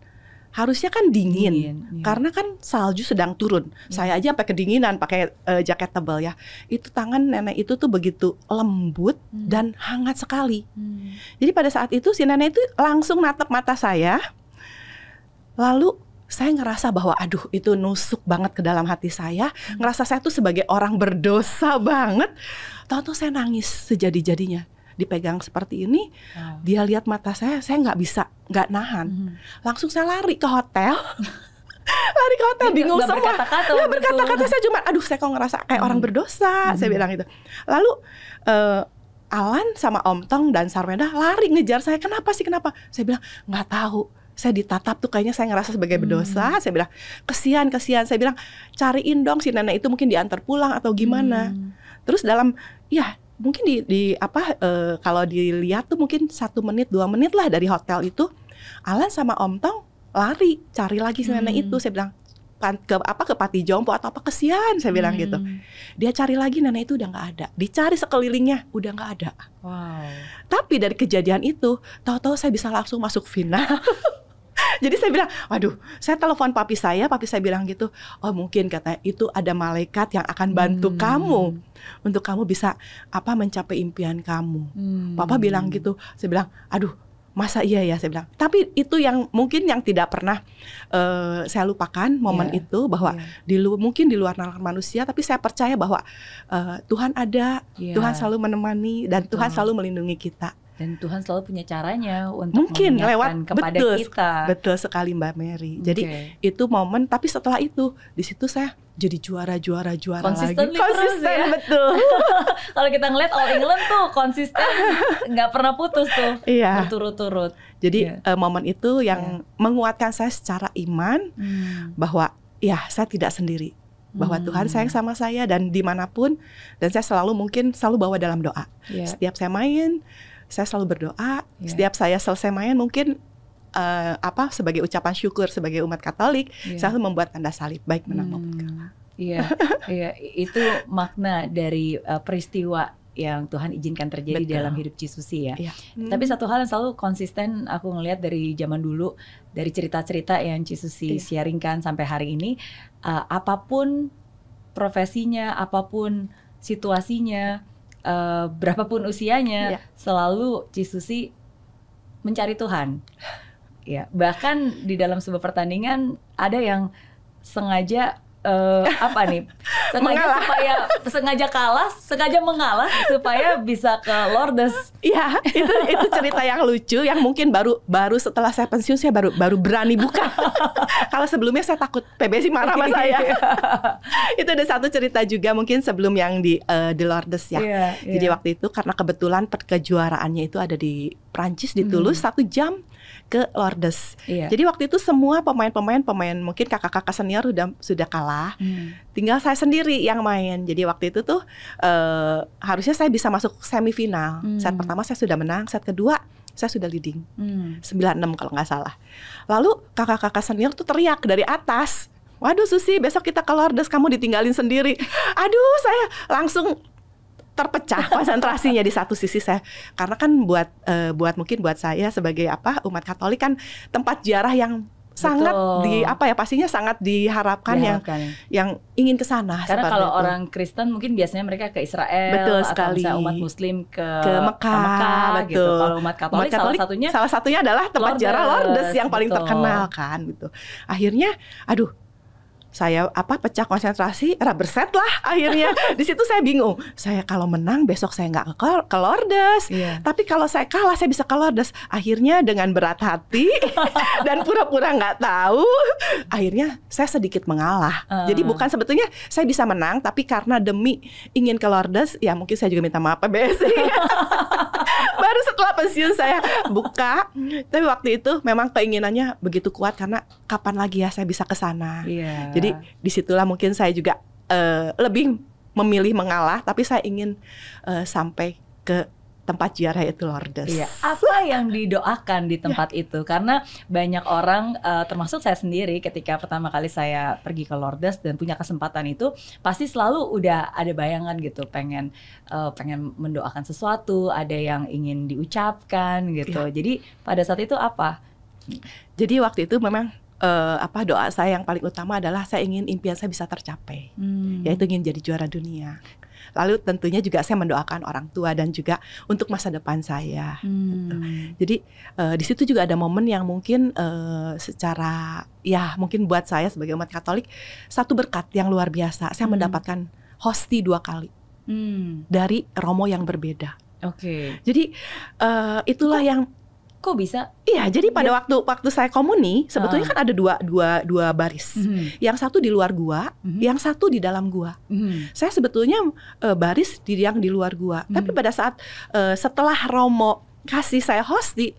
harusnya kan dingin. iya. Karena kan salju sedang turun. Hmm. Saya aja sampai kedinginan pakai eh, jaket tebal ya. Itu tangan nenek itu tuh begitu lembut Hmm. dan hangat sekali. Hmm. Jadi pada saat itu si nenek itu langsung natap mata saya. Lalu saya ngerasa bahwa aduh itu nusuk banget ke dalam hati saya. Hmm. Ngerasa saya tuh sebagai orang berdosa banget. Tahu-tahu saya nangis sejadi-jadinya. Dipegang seperti ini, Wow. dia lihat mata saya, saya nggak bisa, nggak nahan. Hmm. Langsung saya lari ke hotel. [LAUGHS] lari ke hotel, bingung semua. berkata-kata berkata-kata saya cuma aduh saya kok ngerasa kayak Hmm. orang berdosa saya Hmm. bilang gitu lalu eh, Alan sama Om Tong dan Sarwenda lari ngejar saya kenapa sih kenapa saya bilang nggak tahu saya ditatap tuh kayaknya saya ngerasa sebagai Hmm. berdosa saya bilang kesian kesian saya bilang cariin dong si nenek itu mungkin diantar pulang atau gimana Hmm. terus dalam ya mungkin di, di apa eh, kalau dilihat tuh mungkin satu menit dua menit lah dari hotel itu Alan sama Om Tong lari cari lagi si nenek Hmm. itu saya bilang "Pan- ke apa ke Pati Jompo atau apa kesian saya bilang gitu Hmm. dia cari lagi nenek itu udah nggak ada dicari sekelilingnya udah nggak ada Wow. tapi dari kejadian itu tahu-tahu saya bisa langsung masuk final [LAUGHS] jadi saya bilang waduh saya telepon papi saya papi saya bilang gitu oh mungkin kata itu ada malaikat yang akan bantu Hmm. kamu untuk kamu bisa apa mencapai impian kamu Hmm. Papa bilang gitu. Saya bilang, aduh, masa iya ya? Saya bilang. Tapi itu yang mungkin yang tidak pernah eh, saya lupakan momen Iya, itu bahwa Iya. di lu mungkin di luar nalar manusia, tapi saya percaya bahwa eh, Tuhan ada, Iya. Tuhan selalu menemani dan Tuhan Betul. selalu melindungi kita. Dan Tuhan selalu punya caranya untuk Mungkin lewat kepada betul, kita. Betul sekali Mbak Mary. Jadi itu momen. Tapi setelah itu di situ saya jadi juara, juara, juara Consistently lagi. terus Konsisten ya. betul. [LAUGHS] kalau kita ngeliat All England tuh konsisten [LAUGHS] nggak pernah putus tuh Iya. berturut-turut. Jadi Iya. eh, momen itu yang menguatkan saya secara iman Hmm. bahwa ya saya tidak sendiri bahwa Hmm. Tuhan sayang sama saya dan di mana pun dan saya selalu mungkin selalu bawa dalam doa Iya. setiap saya main saya selalu berdoa Iya. setiap saya selesai main mungkin eh, apa sebagai ucapan syukur sebagai umat Katolik Iya. saya selalu membuat tanda salib baik menang maupun Hmm. kalah Iya, [LAUGHS] iya itu makna dari uh, peristiwa yang Tuhan izinkan terjadi Betul. dalam hidup Cisusi ya. Iya. Tapi satu hal yang selalu konsisten aku ngelihat dari zaman dulu dari cerita-cerita yang Cisusi Iya. sharingkan sampai hari ini uh, apa pun profesinya, apa pun situasinya, uh, berapapun usianya, Iya. selalu Cisusi mencari Tuhan. Ya, bahkan di dalam sebuah pertandingan ada yang sengaja eh, apa nih? [LAUGHS] Sengaja Mengalah. supaya sengaja kalah, sengaja mengalah supaya bisa ke Lordes. Iya, itu itu cerita yang lucu yang mungkin baru baru setelah saya pensiun saya baru baru berani buka. [LAUGHS] Kalau sebelumnya saya takut PBSI marah sama saya. [LAUGHS] itu ada satu cerita juga mungkin sebelum yang di eh, di Lourdes ya. Iya, Jadi iya. waktu itu karena kebetulan per- kejuaraannya itu ada di Prancis di Toulouse satu jam ke Lourdes. Iya. Jadi waktu itu semua pemain-pemain pemain mungkin kakak-kakak senior sudah sudah kalah. Hmm. Tinggal saya sendiri yang main. Jadi waktu itu tuh eh, harusnya saya bisa masuk semifinal. Hmm. Set pertama saya sudah menang, set kedua saya sudah leading. Hmm. 96 kalau nggak salah. Lalu kakak-kakak senior tuh teriak dari atas. Waduh Susi, besok kita ke Lourdes, kamu ditinggalin sendiri. [LAUGHS] Aduh, saya langsung terpecah [LAUGHS] konsentrasinya di satu sisi saya karena kan buat eh, buat mungkin buat saya sebagai apa umat Katolik kan tempat ziarah yang sangat Betul. di apa ya pastinya sangat diharapkan yang Diharapkan. yang ingin ke sana Karena kalau itu. orang Kristen mungkin biasanya mereka ke Israel Betul atau sekali. umat Muslim ke, ke Mekah, gitu. betul. Kalau umat Katolik, Umat Katolik salah satunya salah satunya adalah tempat Lourdes, ziarah Lourdes yang paling betul. terkenal kan gitu. Akhirnya aduh saya apa pecah konsentrasi rubber set lah akhirnya. [LAUGHS] Di situ saya bingung. Saya kalau menang besok saya nggak ke, ke Lourdes. Iya. tapi kalau saya kalah saya bisa ke Lourdes. Akhirnya dengan berat hati [LAUGHS] dan pura-pura nggak tahu akhirnya saya sedikit mengalah. Ah. jadi bukan sebetulnya saya bisa menang tapi karena demi ingin ke Lourdes ya mungkin saya juga minta maaf PBSI [LAUGHS] baru setelah pensiun saya buka. Tapi waktu itu memang keinginannya begitu kuat karena kapan lagi ya saya bisa ke sana. Iya. Jadi di situlah mungkin saya juga eh, lebih memilih mengalah tapi saya ingin eh, sampai ke tempat ziarah itu Lourdes Iya. Apa yang didoakan di tempat itu? Karena banyak orang, eh, termasuk saya sendiri, ketika pertama kali saya pergi ke Lourdes dan punya kesempatan itu, pasti selalu udah ada bayangan gitu, pengen eh, pengen mendoakan sesuatu, ada yang ingin diucapkan gitu. Jadi pada saat itu apa? jadi waktu itu memang eh, apa doa saya yang paling utama adalah saya ingin impian saya bisa tercapai Hmm. yaitu ingin jadi juara dunia lalu tentunya juga saya mendoakan orang tua dan juga untuk masa depan saya Hmm. Jadi eh, di situ juga ada momen yang mungkin eh, secara ya mungkin buat saya sebagai umat Katolik satu berkat yang luar biasa. Saya Hmm. mendapatkan hosti dua kali Hmm. dari romo yang berbeda. Oke. Jadi eh, itulah yang Kok bisa? iya. Jadi pada waktu waktu saya komuni sebetulnya Ah. kan ada dua dua dua baris. Mhm. Yang satu di luar gua, Mhm. yang satu di dalam gua. Mhm. Saya sebetulnya eh, baris di yang di luar gua. Hmm. Tapi pada saat eh, setelah Romo kasih saya hosti,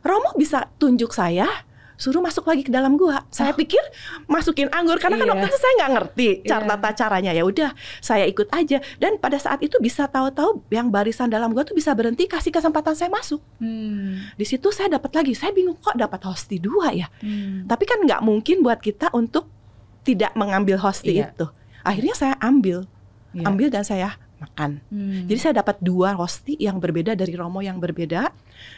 Romo bisa tunjuk saya suruh masuk lagi ke dalam gua. Saya pikir masukin anggur karena kan Iya. waktu itu saya nggak ngerti cara Iya. tata caranya. Ya udah, saya ikut aja. Dan pada saat itu bisa tahu-tahu yang barisan dalam gua tuh bisa berhenti kasih kesempatan saya masuk. Hmm. Di situ saya dapat lagi. Saya bingung kok dapat hosti dua ya. Hmm. Tapi kan nggak mungkin buat kita untuk tidak mengambil hosti Iya. itu. Akhirnya saya ambil, Iya. ambil dan saya makan. Hmm. Jadi saya dapat dua hosti yang berbeda dari Romo yang berbeda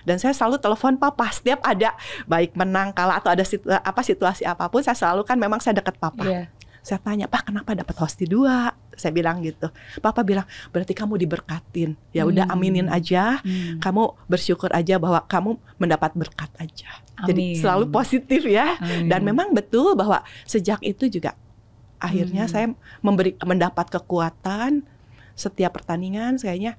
dan saya selalu telepon papa setiap ada baik menang kalah atau ada situ, apa situasi apa pun saya selalu kan memang saya dekat papa. Iya. Saya tanya, "Pak, kenapa dapat hosti dua?" Saya bilang gitu. Papa bilang, "Berarti kamu diberkatin. Ya udah Hmm. aminin aja. Hmm. Kamu bersyukur aja bahwa kamu mendapat berkat aja." Amin. Jadi selalu positif ya. Amin. Dan memang betul bahwa sejak itu juga akhirnya Hmm. saya memberi mendapat kekuatan setiap pertandingan kayaknya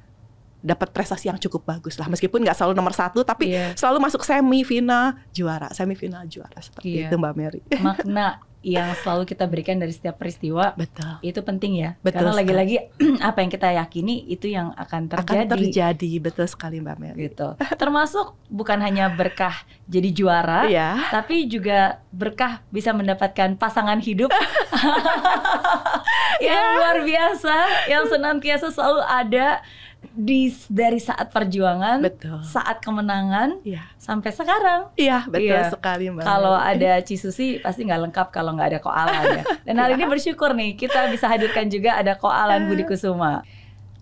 dapat prestasi yang cukup bagus lah. Meskipun nggak selalu nomor satu tapi Iya. selalu masuk semifinal juara semifinal juara. Seperti Iya. itu Mbak Mary. [LAUGHS] Makna yang selalu kita berikan dari setiap peristiwa betul. itu penting ya. Betul karena lagi-lagi [CLEARS THROAT] apa yang kita yakini itu yang akan terjadi, akan terjadi. betul sekali Mbak Mary. Gitu. Termasuk bukan hanya berkah jadi juara Iya. tapi juga berkah bisa mendapatkan pasangan hidup. [LAUGHS] [LAUGHS] Yang luar biasa yang senantiasa selalu ada di dari saat perjuangan betul saat kemenangan iya sampai sekarang iya betul Iya. sekali Mbak Kalau ada Cisusi pasti nggak lengkap kalau nggak ada koalan ya. [LAUGHS] Dan hari ini bersyukur nih kita bisa hadirkan juga ada koalan Budi Kusuma.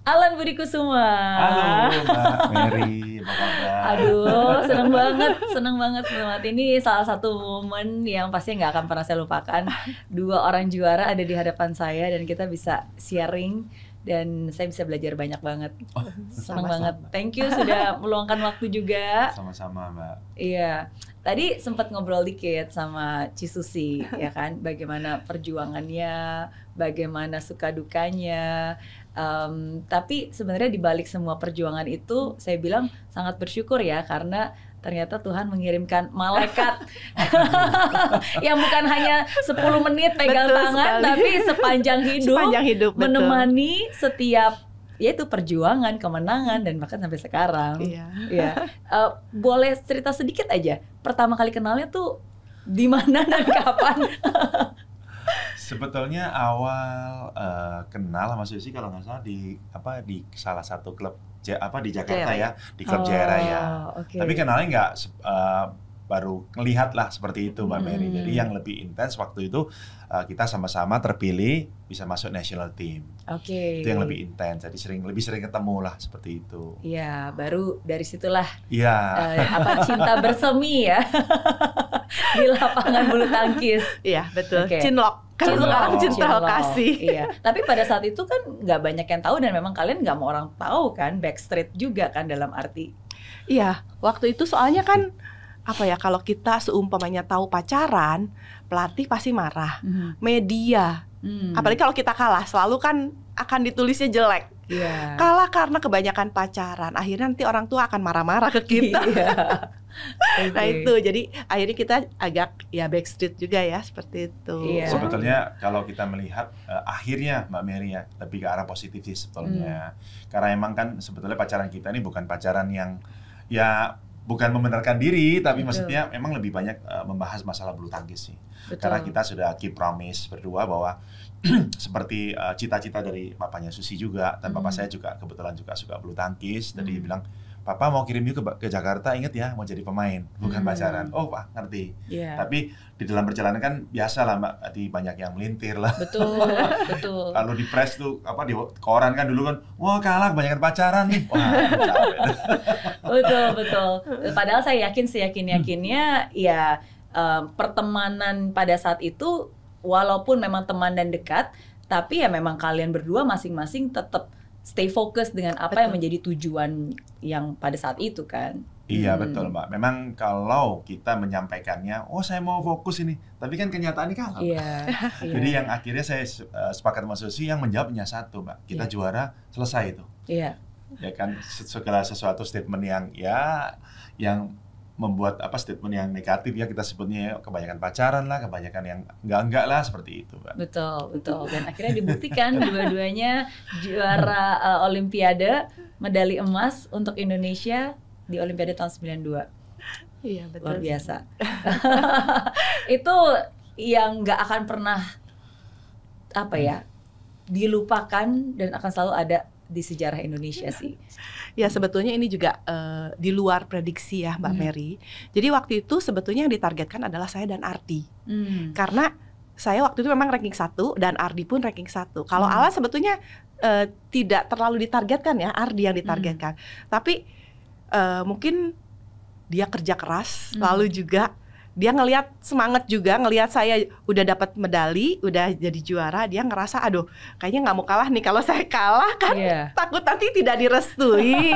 Alan Budi Kusuma. Halo Mbak Mary, apa kabar? Aduh, seneng banget, seneng banget, seneng banget. Ini salah satu momen yang pasti nggak akan pernah saya lupakan. Dua orang juara ada di hadapan saya dan kita bisa sharing dan saya bisa belajar banyak banget. Senang Sama-sama. banget. Thank you sudah [LAUGHS] meluangkan waktu juga. Sama-sama Mbak. Iya. Tadi sempat ngobrol dikit sama Cisusi [LAUGHS] ya kan, bagaimana perjuangannya, bagaimana suka dukanya. Em, tapi sebenarnya di balik semua perjuangan itu saya bilang sangat bersyukur ya karena ternyata Tuhan mengirimkan malaikat [LAUGHS] yang bukan hanya 10 menit pegang Betul tangan sekali. tapi sepanjang hidup Sepanjang hidup betul. menemani setiap yaitu perjuangan, kemenangan dan bahkan sampai sekarang. Iya. Iya. Eh, boleh cerita sedikit aja. Pertama kali kenalnya tuh di mana dan kapan? [LAUGHS] Sebetulnya awal eh, kenal sama Susi kalau nggak salah di apa di salah satu klub apa di Jakarta Jaya ya, di klub Jaya Raya. Oh, oke. Tapi kenalnya nggak eh, baru ngelihat lah seperti itu Mbak Mary. Hmm. Jadi yang lebih intens waktu itu eh, kita sama-sama terpilih bisa masuk national team. Oke. Itu yang lebih intens. Jadi sering lebih sering ketemu lah seperti itu. Iya, baru dari situlah Iya. eh, apa cinta [LAUGHS] bersemi ya [LAUGHS] di lapangan bulu tangkis. Iya, betul. Oke. Cinlok. Kan Cinlok. sekarang cinta lokasi. Iya. Tapi pada saat itu kan nggak banyak yang tahu dan memang kalian nggak mau orang tahu kan backstreet juga kan dalam arti. Iya, waktu itu soalnya kan apa ya kalau kita seumpamanya tahu pacaran, pelatih pasti marah. Media, Hmm. apalagi kalau kita kalah, selalu kan akan ditulisnya jelek. Iya. Kalah karena kebanyakan pacaran. Akhirnya nanti orang tua akan marah-marah ke kita. Iya. [LAUGHS] Nah Oke. itu, jadi akhirnya kita agak ya backstreet juga ya seperti itu. Iya. Sebetulnya kalau kita melihat eh, akhirnya Mbak Mary ya lebih ke arah positif sih sebetulnya. Karena emang kan sebetulnya pacaran kita ini bukan pacaran yang ya bukan membenarkan diri, tapi Betul. maksudnya memang lebih banyak eh, membahas masalah bulu tangkis sih. Betul. Karena kita sudah keep promise berdua bahwa [CLEARS THROAT] seperti eh, cita-cita dari papanya Susi juga dan papa Hmm. saya juga kebetulan juga suka bulu tangkis. Jadi Hmm. bilang, "Papa mau kirim you ke, ke Jakarta, inget ya mau jadi pemain, bukan Hmm. pacaran." Oh, Pak, ngerti. Iya. Tapi di dalam perjalanan kan biasa lah Mbak, tadi banyak yang melintir lah. Betul, [LAUGHS] betul. Lalu di press tuh apa di koran kan dulu kan, wah kalah kebanyakan pacaran nih. Wah, [LAUGHS] betul, betul. Padahal saya yakin seyakin yakinnya ya em, pertemanan pada saat itu walaupun memang teman dan dekat, tapi ya memang kalian berdua masing-masing tetap stay fokus dengan apa yang Betul. menjadi tujuan yang pada saat itu kan. Iya Hmm. betul Mbak. Memang kalau kita menyampaikannya, oh saya mau fokus ini, tapi kan kenyataannya kalah. Mbak. [LAUGHS] Iya. Jadi yang akhirnya saya eh, sepakat sama Susi yang menjawabnya satu Mbak, kita Iya. juara selesai itu. Iya. Ya kan se- segala sesuatu statement yang ya yang membuat apa statement yang negatif ya kita sebutnya kebanyakan pacaran lah, kebanyakan yang enggak-enggak lah seperti itu Mbak. Betul, betul. Dan akhirnya dibuktikan [LAUGHS] dua-duanya juara uh, Olimpiade, medali emas untuk Indonesia di Olimpiade tahun 92. Iya betul. Luar biasa. [LAUGHS] itu yang nggak akan pernah apa ya dilupakan dan akan selalu ada di sejarah Indonesia sih. Ya sebetulnya ini juga eh, di luar prediksi ya Mbak Hmm. Mary. Jadi waktu itu sebetulnya yang ditargetkan adalah saya dan Ardi. Hmm. Karena saya waktu itu memang ranking satu dan Ardi pun ranking satu. Kalau Hmm. Alan sebetulnya eh, tidak terlalu ditargetkan ya, Ardi yang ditargetkan. Tapi eh, mungkin dia kerja keras, Hmm. lalu juga dia ngelihat semangat juga, ngelihat saya udah dapat medali, udah jadi juara, dia ngerasa aduh kayaknya nggak mau kalah nih. Kalau saya kalah kan Iya. takut nanti tidak direstui.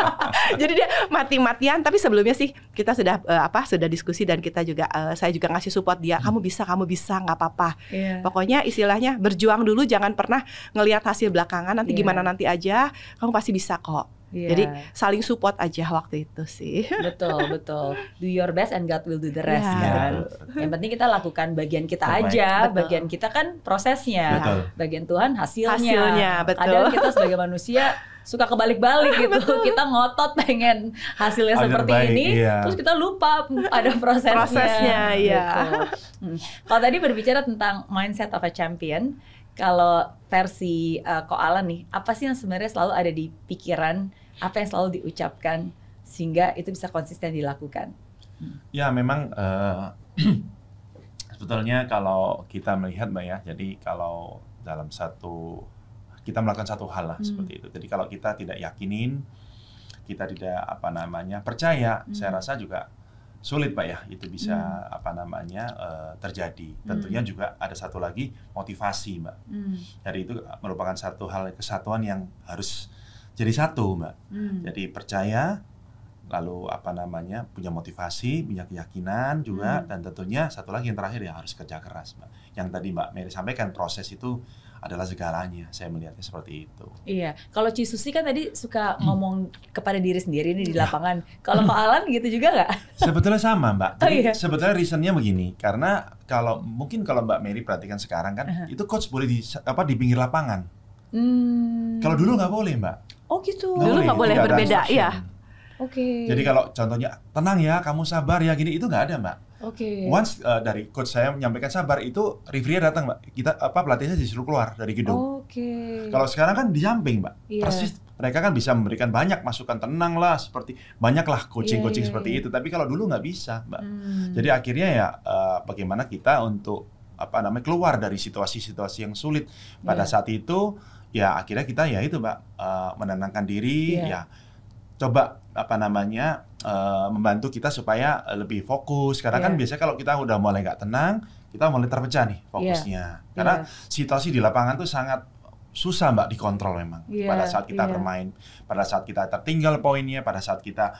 [LAUGHS] Jadi dia mati-matian. Tapi sebelumnya sih kita sudah eh, apa sudah diskusi dan kita juga eh, saya juga ngasih support dia. Kamu bisa, kamu bisa, nggak apa-apa. Iya. Pokoknya istilahnya berjuang dulu, jangan pernah ngelihat hasil belakangan. Nanti Iya. gimana nanti aja, kamu pasti bisa kok. Iya. Jadi saling support aja waktu itu sih. [LAUGHS] betul, betul. Do your best and God will do the rest Ya. kan. Yang penting kita lakukan bagian kita Terbaik. aja, Betul. bagian kita kan prosesnya. Betul. Bagian Tuhan hasilnya. Hasilnya, betul. Kadang kita sebagai manusia suka kebalik-balik [LAUGHS] gitu. Kita ngotot pengen hasilnya Agar seperti baik, ini, iya. terus kita lupa ada prosesnya. Prosesnya, iya. Gitu. Hmm. Kalau tadi berbicara tentang mindset of a champion, kalau versi uh, Koala nih, apa sih yang sebenarnya selalu ada di pikiran, apa yang selalu diucapkan sehingga itu bisa konsisten dilakukan? Ya memang eh, [CLEARS THROAT] sebetulnya kalau kita melihat mbak ya, jadi kalau dalam satu kita melakukan satu hal lah Hmm. seperti itu. Jadi kalau kita tidak yakinin, kita tidak apa namanya percaya, Hmm. saya rasa juga sulit pak ya itu bisa apa namanya eh, terjadi. Tentunya juga ada satu lagi motivasi mbak. Hmm. Jadi itu merupakan satu hal kesatuan yang harus jadi satu mbak. Hmm. Jadi percaya, lalu apa namanya punya motivasi, punya keyakinan juga, Hmm. dan tentunya satu lagi yang terakhir ya harus kerja keras mbak. Yang tadi mbak Mary sampaikan proses itu adalah segalanya. Saya melihatnya seperti itu. Iya, kalau Ci Susi kan tadi suka ngomong kepada diri sendiri nih di lapangan. Kalau Kak [LAUGHS] Alan gitu juga nggak? Sebetulnya sama mbak. Oh, iya. sebetulnya reasonnya begini, karena kalau mungkin kalau mbak Mary perhatikan sekarang kan, Aha. itu coach boleh di apa di pinggir lapangan. Hmm. Kalau dulu nggak boleh mbak. Oh gitu. Dulu nggak boleh berbeda, iya. Oke. Jadi kalau contohnya tenang ya, kamu sabar ya gini itu nggak ada mbak. Oke. Once uh, dari coach saya menyampaikan sabar itu referee datang mbak. Kita apa pelatihnya disuruh keluar dari gedung. Oke. Kalau sekarang kan di samping mbak. Iya. Persis mereka kan bisa memberikan banyak masukan tenang lah seperti banyaklah coaching-coaching Iya, iya, seperti iya. itu. Tapi kalau dulu nggak bisa mbak. Hmm. Jadi akhirnya ya uh, bagaimana kita untuk apa namanya keluar dari situasi-situasi yang sulit pada Iya. saat itu ya akhirnya kita ya itu mbak uh, menenangkan diri Iya. ya coba apa namanya uh, membantu kita supaya lebih fokus karena kan Iya. biasanya kalau kita udah mulai nggak tenang kita mulai terpecah nih fokusnya karena Iya. situasi di lapangan tuh sangat susah mbak dikontrol memang Iya, pada saat kita iya. bermain pada saat kita tertinggal poinnya pada saat kita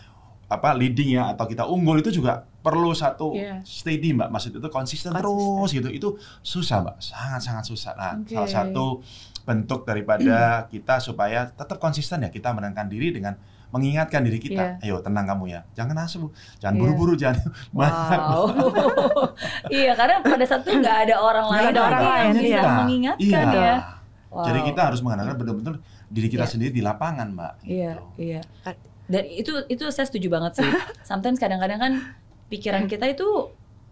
apa leading ya atau kita unggul itu juga perlu satu Iya. steady mbak maksud itu konsisten, Konsisten. terus gitu itu susah mbak sangat sangat susah nah Oke. salah satu bentuk daripada [CLEARS THROAT] kita supaya tetap konsisten ya kita menenangkan diri dengan mengingatkan diri kita ayo tenang kamu ya jangan asu jangan Iya. buru-buru jangan banyak Wow. [LAUGHS] iya, karena pada saat itu nggak ada orang lain ada orang yang lain, bisa iya. mengingatkan Iya. ya. jadi Wow. kita harus mengandalkan benar-benar diri kita Iya. sendiri di lapangan mbak Iya, gitu. iya. Dan itu itu saya setuju banget sih. [LAUGHS] Sometimes kadang-kadang kan pikiran kita itu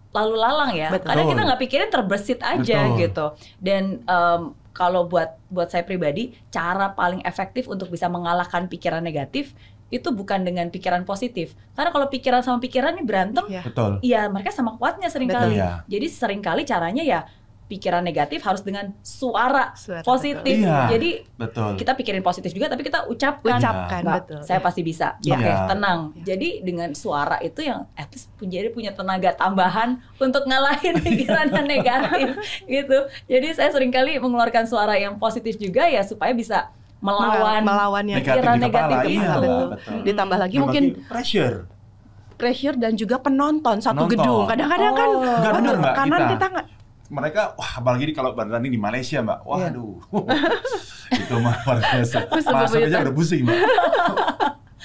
lalu lalang ya. Betul. Kadang kita nggak pikirin terbersit aja Betul. gitu. Dan em, kalau buat buat saya pribadi, cara paling efektif untuk bisa mengalahkan pikiran negatif itu bukan dengan pikiran positif. Karena kalau pikiran sama pikiran ini berantem, Iya. betul Iya, mereka sama kuatnya sering kali. Betul. Iya. Jadi sering kali caranya ya pikiran negatif harus dengan suara Suara, positif. Iya. Jadi betul kita pikirin positif juga, tapi kita ucapkan. Ucapkan, Mbak, betul. saya pasti bisa. Iya. Oke, tenang. Iya. Jadi dengan suara itu yang at least punya jadi punya tenaga tambahan untuk ngalahin [LAUGHS] pikiran yang negatif gitu. Jadi saya sering kali mengeluarkan suara yang positif juga ya supaya bisa melawan melawan yang negatif pikiran di kepala negatif iya itu. Betul. betul ditambah lagi Berbagi mungkin pressure pressure dan juga penonton satu Penonton. gedung. Kadang-kadang kan Oh. Bener, Mbak, kanan kita. kita nggak mereka wah apalagi di- kalau bertanding di Malaysia mbak. Iya. waduh. [LAUGHS] Itu mah luar biasa. Masuk aja udah pusing mbak. [LAUGHS]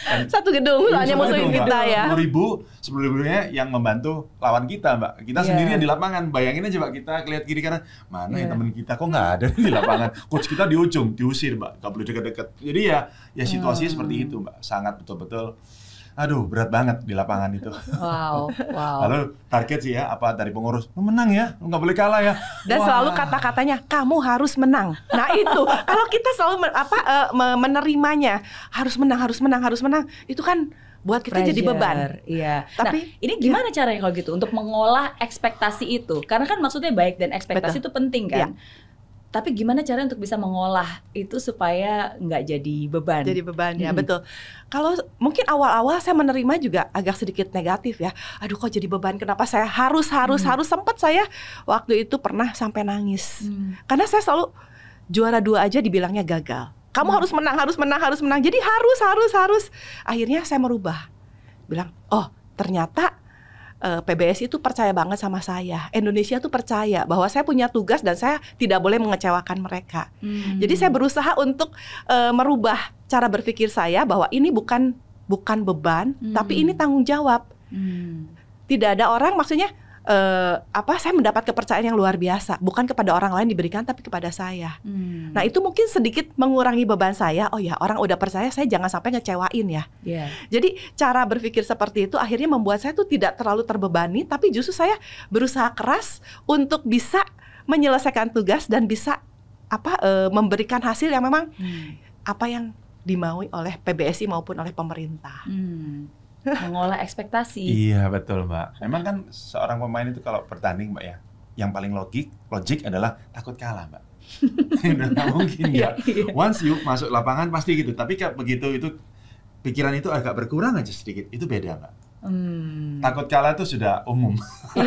Satu gedung soalnya musuhin kita ya. sepuluh ribu sepuluh ribunya yang membantu lawan kita mbak. Kita Iya. sendirian di lapangan. Bayangin aja mbak kita lihat kiri kanan mana Iya. yang temen kita? Kok nggak ada di lapangan? [LAUGHS] Coach kita di ujung diusir mbak. Nggak boleh deket-deket. Jadi ya ya situasinya Hmm. seperti itu mbak. Sangat betul-betul aduh berat banget di lapangan itu Wow, wow. lalu target sih ya apa dari pengurus "Lu menang ya lu nggak boleh kalah ya Dan Wah. selalu kata-katanya kamu harus menang. Nah itu kalau kita selalu men- apa me- menerimanya harus menang, harus menang, harus menang itu kan buat kita jadi Pressure, beban. Iya. Tapi- nah, ini gimana caranya kalau gitu untuk mengolah ekspektasi itu? Karena kan maksudnya baik dan ekspektasi itu penting kan. Tapi gimana cara untuk bisa mengolah itu supaya nggak jadi beban? Jadi beban ya, betul. Kalau mungkin awal-awal saya menerima juga agak sedikit negatif ya. Aduh kok jadi beban? Kenapa saya harus harus Hmm. harus sempat saya waktu itu pernah sampai nangis. Hmm. Karena saya selalu juara dua aja dibilangnya gagal. Kamu Hmm. harus menang, harus menang, harus menang. Jadi harus, harus, harus. Akhirnya saya merubah. Bilang, oh ternyata eh, PBS itu percaya banget sama saya. Indonesia tuh percaya bahwa saya punya tugas dan saya tidak boleh mengecewakan mereka. Hmm. Jadi saya berusaha untuk eh, merubah cara berpikir saya bahwa ini bukan bukan beban, Hmm. tapi ini tanggung jawab. Hmm. Tidak ada orang maksudnya eh, apa saya mendapat kepercayaan yang luar biasa, bukan kepada orang lain diberikan tapi kepada saya. Hmm. Nah, itu mungkin sedikit mengurangi beban saya. Oh ya, orang udah percaya saya jangan sampai ngecewain ya. Iya. Jadi cara berpikir seperti itu akhirnya membuat saya tuh tidak terlalu terbebani, tapi justru saya berusaha keras untuk bisa menyelesaikan tugas dan bisa apa eh, memberikan hasil yang memang Hmm. apa yang dimaui oleh PBSI maupun oleh pemerintah. Hmm. [LAUGHS] Mengolah ekspektasi. Iya betul mbak. Memang kan seorang pemain itu kalau bertanding mbak ya, yang paling logik, logik adalah takut kalah mbak. [LAUGHS] Nggak mungkin ya. Once you masuk lapangan pasti gitu. Tapi kayak begitu itu pikiran itu agak berkurang aja sedikit, itu beda mbak. Hmm. Takut kalah itu sudah umum. [LAUGHS] [LAUGHS]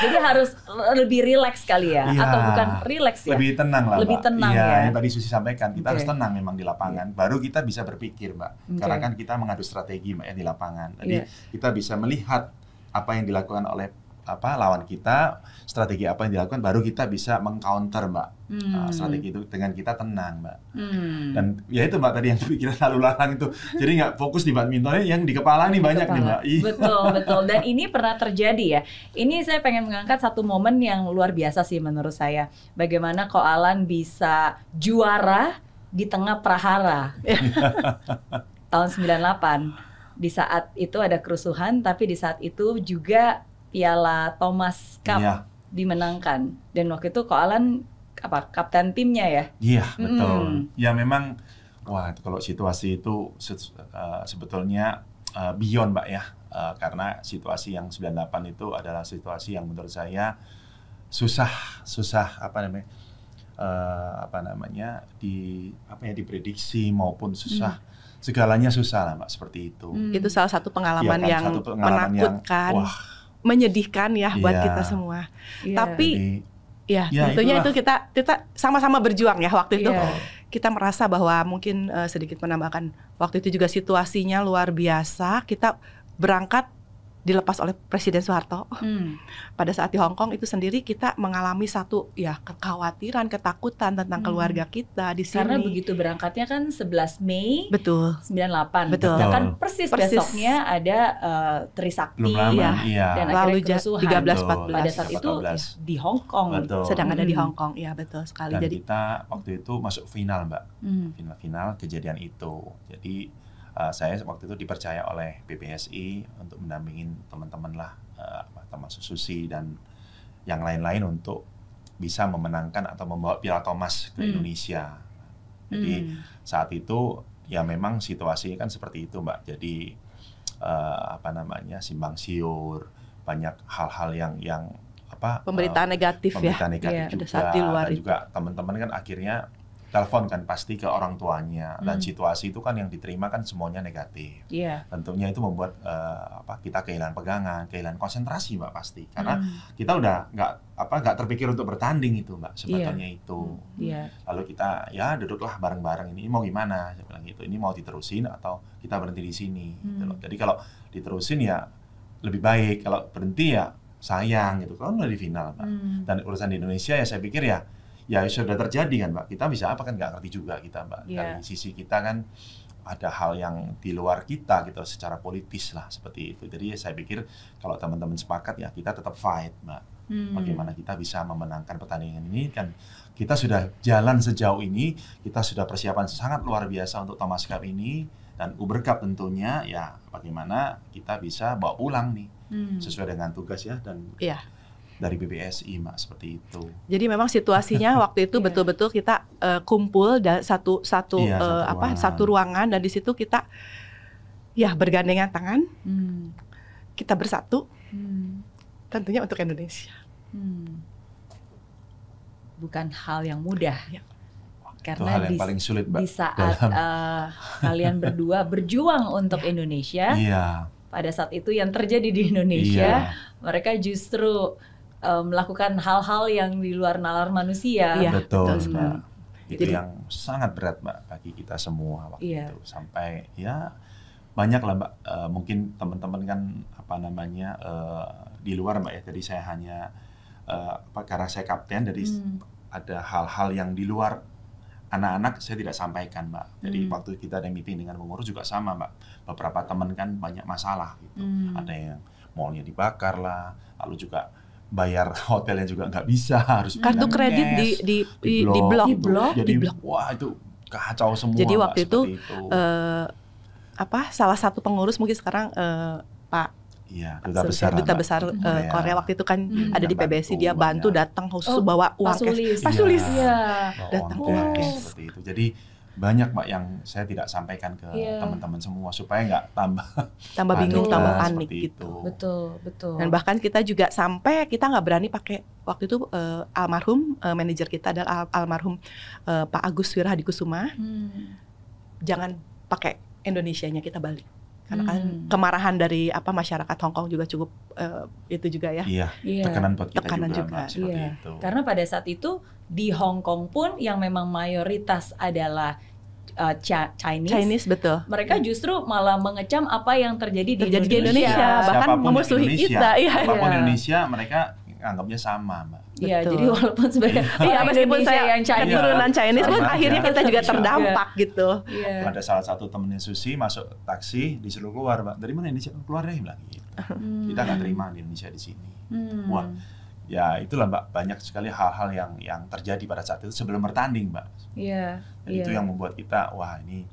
Jadi harus lebih rileks kali ya, Iya. atau bukan rileks ya? Lebih tenang lah, Lebih Mbak. tenang iya, ya. yang tadi Susi sampaikan, kita Oke. harus tenang memang di lapangan. Baru kita bisa berpikir, Mbak. Oke. Karena kan kita mengadu strategi, Mbak, ya di lapangan. Jadi Iya. kita bisa melihat apa yang dilakukan oleh apa lawan kita, strategi apa yang dilakukan, baru kita bisa mengcounter, Mbak. Hmm. Uh, strategi itu dengan kita tenang, Mbak. Hmm. Dan ya itu Mbak tadi yang [LAUGHS] pikiran lalu lalang itu. Jadi nggak fokus di badmintonnya, yang di kepala nih banyak nih, Kepala. Mbak. Iya. Betul, [LAUGHS] betul. Dan ini pernah terjadi ya. Ini saya pengen mengangkat satu momen yang luar biasa sih menurut saya. Bagaimana Ko Alan bisa juara di tengah prahara. [LAUGHS] Tahun 98. Di saat itu ada kerusuhan, tapi di saat itu juga Piala Thomas Cup Iya, dimenangkan. Dan waktu itu Ko Alan apa kapten timnya ya? iya betul. Mm. Ya memang, wah itu kalau situasi itu se- uh, sebetulnya uh, beyond Mbak ya. Uh, karena situasi yang 98 itu adalah situasi yang menurut saya susah, susah apa namanya, uh, apa namanya di apa ya diprediksi maupun susah. Segalanya susah lah Mbak seperti itu. Hmm. Itu salah satu pengalaman Iya kan, yang satu pengalaman yang, menakutkan, wah, menyedihkan ya buat Iya. kita semua. Iya. Tapi jadi, ya, Ya, tentunya itulah. itu kita kita sama-sama berjuang ya waktu itu. Iya. Kita merasa bahwa mungkin eh, sedikit menambahkan waktu itu juga situasinya luar biasa. Kita berangkat dilepas oleh Presiden Soeharto. Hmm. Pada saat di Hong Kong itu sendiri kita mengalami satu ya kekhawatiran, ketakutan tentang Hmm. keluarga kita di sini. Karena begitu berangkatnya kan 11 Mei Betul. 98. Betul. Sedangkan persis, Persis. besoknya ada eh, Trisakti belum lama, Iya. iya. Dan Lalu akhirnya ja- kerusuhan. 13 Betul. 14 pada saat itu 14. ya, di Hong Kong. Betul. sedang ada di Hmm. Hong Kong. Iya, betul sekali. Dan Jadi kita waktu itu masuk final, Mbak. Hmm. Final-final kejadian itu. Jadi uh, saya waktu itu dipercaya oleh PBSI untuk mendampingin teman-teman lah, uh, termasuk Susi dan yang lain-lain untuk bisa memenangkan atau membawa Piala Thomas ke Hmm. Indonesia. Jadi Hmm. saat itu ya memang situasinya kan seperti itu, Mbak. Jadi uh, apa namanya simbang siur, banyak hal-hal yang yang apa uh, pemberitaan negatif ya. pemberitaan negatif Iya, juga saat di luar dan itu. juga teman-teman kan akhirnya telepon kan pasti ke orang tuanya dan Hmm. situasi itu kan yang diterima kan semuanya negatif Iya. tentunya itu membuat eh, apa kita kehilangan pegangan kehilangan konsentrasi mbak pasti karena Hmm. kita udah nggak apa nggak terpikir untuk bertanding itu mbak sebetulnya itu Iya. lalu kita ya duduklah bareng-bareng ini mau gimana saya bilang gitu ini mau diterusin atau kita berhenti di sini gitu Hmm. loh. jadi kalau diterusin ya lebih baik kalau berhenti ya sayang gitu kalau udah di final mbak Hmm. dan urusan di Indonesia ya saya pikir ya ya sudah terjadi kan mbak kita bisa apa kan nggak ngerti juga kita mbak Iya. dari sisi kita kan ada hal yang di luar kita gitu secara politis lah seperti itu jadi saya pikir kalau teman-teman sepakat ya kita tetap fight mbak Hmm. bagaimana kita bisa memenangkan pertandingan ini kan kita sudah jalan sejauh ini kita sudah persiapan sangat luar biasa untuk Thomas Cup ini dan Uber Cup tentunya ya bagaimana kita bisa bawa pulang nih Hmm. sesuai dengan tugas ya dan Iya. Dari BBSI mbak seperti itu Jadi memang situasinya [LAUGHS] waktu itu Iya. betul-betul kita eh, kumpul dan satu satu Iya, satu apa ruangan. satu ruangan dan di situ kita ya bergandengan tangan, Hmm. kita bersatu Hmm. tentunya untuk Indonesia. Hmm. Bukan hal yang mudah. Iya. itu Karena hal yang di, paling sulit mbak di saat dalam- eh, kalian berdua berjuang untuk Indonesia, iya pada saat itu yang terjadi di Indonesia, iya mereka justru eh, melakukan hal-hal yang di luar nalar manusia. Iya, betul betul mbak Hmm. itu Jadi- yang sangat berat mbak bagi kita semua waktu Iya. itu sampai ya banyak lah mbak Eh, mungkin teman-teman kan apa namanya eh, di luar mbak ya jadi saya hanya eh, apa karena saya kapten jadi Hmm. ada hal-hal yang di luar anak-anak saya tidak sampaikan mbak jadi Hmm. waktu kita ada meeting dengan pengurus juga sama mbak beberapa teman kan banyak masalah gitu Hmm. ada yang mallnya dibakar lah lalu juga bayar [LAUGHS] hotelnya juga nggak bisa harus Kartu kredit cash, di di di, diblok. di blok. Di blok? jadi Di blok. wah itu kacau semua Jadi waktu itu, itu. Eh, apa salah satu pengurus mungkin sekarang eh, Pak iya duta besar duta besar eh, Korea. Korea waktu itu kan Hmm. ada di Bantu PBSI dia bantu banyak. datang khusus Oh, bawa uang Pak cash. Sulis. Pak Iya. Iya. Bawa Datang uang cash, cash. seperti itu jadi banyak mbak yang saya tidak sampaikan ke Iya. teman-teman semua supaya nggak tambah Tambah bingung, Betul. tambah panik itu. gitu. Betul, betul. Dan bahkan kita juga sampai kita nggak berani pakai waktu itu eh, almarhum eh, manajer kita adalah al- almarhum eh, Pak Agus Wirahadikusuma. Hmm. Jangan pakai Indonesianya kita balik. Karena kan Hmm. kemarahan dari apa masyarakat Hong Kong juga cukup eh, itu juga ya. Iya, Iya. tekanan buat kita Tekanan juga, juga. Seperti Iya. itu. Karena pada saat itu di Hong Kong pun yang memang mayoritas adalah uh, Chinese, Chinese betul. mereka justru malah mengecam apa yang terjadi di Terjadi di Indonesia. Indonesia, bahkan memusuhi Indonesia, kita, iya. Apa pun Iya. Indonesia mereka anggapnya sama, Mbak. Iya, jadi walaupun sebenarnya [LAUGHS] Iya orang meskipun saya yang Chinese, keturunan Chinese pun akhirnya kita juga Juga. terdampak gitu. Iya. Ada salah satu temennya Susi masuk taksi disuruh keluar, Mbak. Dari mana Indonesia? Keluar deh, bilang gitu. Hmm. Kita nggak terima di Indonesia di sini. Hmm. Wah. Ya itulah Mbak, banyak sekali hal-hal yang yang terjadi pada saat itu sebelum bertanding, Mbak. Iya. Iya. itu yang membuat kita, wah ini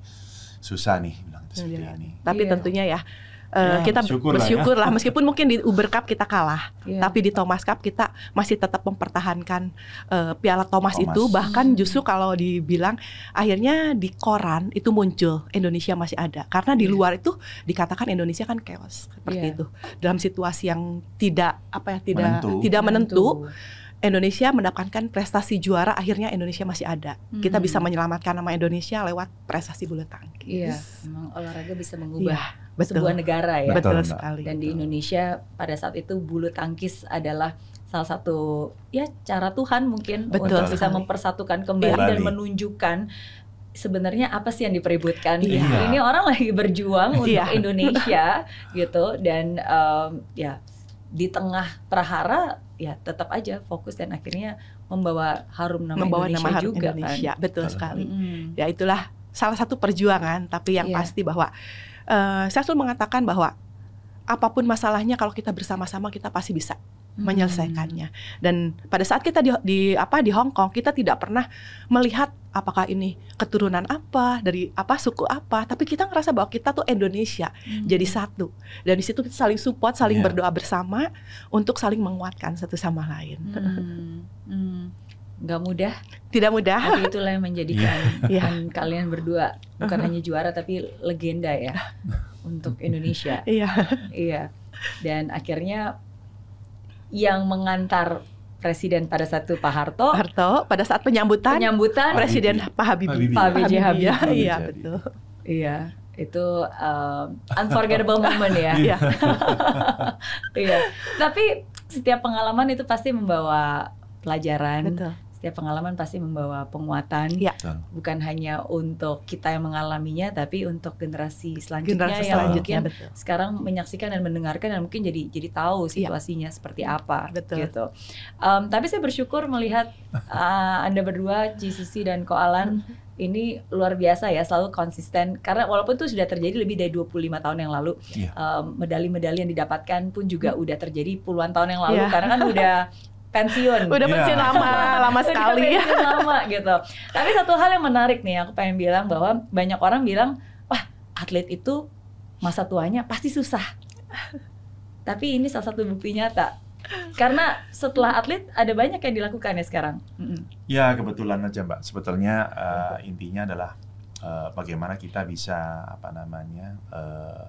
susah nih, bilang itu seperti Iya. ini. Tapi Iya. tentunya ya eh, Ya, kita bersyukur lah ya. bersyukur lah meskipun mungkin di Uber Cup kita kalah, Iya. tapi di Thomas Cup kita masih tetap mempertahankan eh, Piala Thomas, Thomas. itu bahkan Hmm. justru kalau dibilang akhirnya di koran itu muncul Indonesia masih ada karena di Iya. luar itu dikatakan Indonesia kan chaos seperti Iya. itu dalam situasi yang tidak apa ya tidak Menentu. tidak menentu Indonesia mendapatkan prestasi juara akhirnya Indonesia masih ada kita Hmm. bisa menyelamatkan nama Indonesia lewat prestasi bulu tangkis Iya, memang olahraga bisa mengubah Iya, betul sebuah negara ya. betul, sekali Dan di Indonesia pada saat itu bulu tangkis adalah salah satu ya cara Tuhan mungkin Betul untuk bisa sekali. mempersatukan kembali Kembali. dan menunjukkan sebenarnya apa sih yang dipeributkan. Iya. Ini orang lagi berjuang untuk Iya. Indonesia [LAUGHS] gitu dan em, ya di tengah prahara ya tetap aja fokus dan akhirnya membawa harum nama membawa Indonesia nama harum juga Indonesia betul Betul. sekali kan. Mm-mm. ya itulah salah satu perjuangan tapi yang Iya. pasti bahwa eh, saya selalu mengatakan bahwa apa pun masalahnya kalau kita bersama-sama kita pasti bisa Hmm. menyelesaikannya dan pada saat kita di, di apa di Hong Kong kita tidak pernah melihat apakah ini keturunan apa dari apa suku apa tapi kita ngerasa bahwa kita tuh Indonesia Hmm. jadi satu dan di situ kita saling support saling Iya. berdoa bersama untuk saling menguatkan satu sama lain Hmm. Hmm. Nggak mudah tidak mudah Tapi itulah yang menjadikan Iya. kan kalian berdua bukan hanya juara tapi legenda ya untuk Indonesia. iya Iya. Dan akhirnya yang mengantar presiden pada saat itu Pak Harto Pak Harto pada saat penyambutan penyambutan Presiden Pak Habibie. Habibie. Pak Habibie. Iya, Habibie. betul. iya itu um, unforgettable moment ya. Iya. [LAUGHS] Iya. Tapi setiap pengalaman itu pasti membawa pelajaran. Betul. Setiap pengalaman pasti membawa penguatan. Iya. Betul. bukan hanya untuk kita yang mengalaminya tapi untuk generasi selanjutnya Generasi yang selanjutnya mungkin betul. sekarang menyaksikan dan mendengarkan dan mungkin jadi jadi tahu Iya. situasinya seperti apa Betul. gitu. Em, tapi saya bersyukur melihat uh, [LAUGHS] anda berdua GCC dan Koalan ini luar biasa ya selalu konsisten karena walaupun itu sudah terjadi lebih dari 25 tahun yang lalu Iya. em, medali-medali yang didapatkan pun juga udah terjadi puluhan tahun yang lalu Iya. karena kan udah [LAUGHS] pensiun Udah Iya. pensiun lama, [LAUGHS] lama Udah sekali. pensiun [LAUGHS] lama gitu. Tapi satu hal yang menarik nih, aku pengen bilang bahwa banyak orang bilang, wah atlet itu masa tuanya pasti susah. Tapi ini salah satu bukti nyata. Karena setelah atlet ada banyak yang dilakukan ya sekarang. Ya kebetulan aja Mbak. Sebetulnya eh, intinya adalah eh, bagaimana kita bisa apa namanya eh,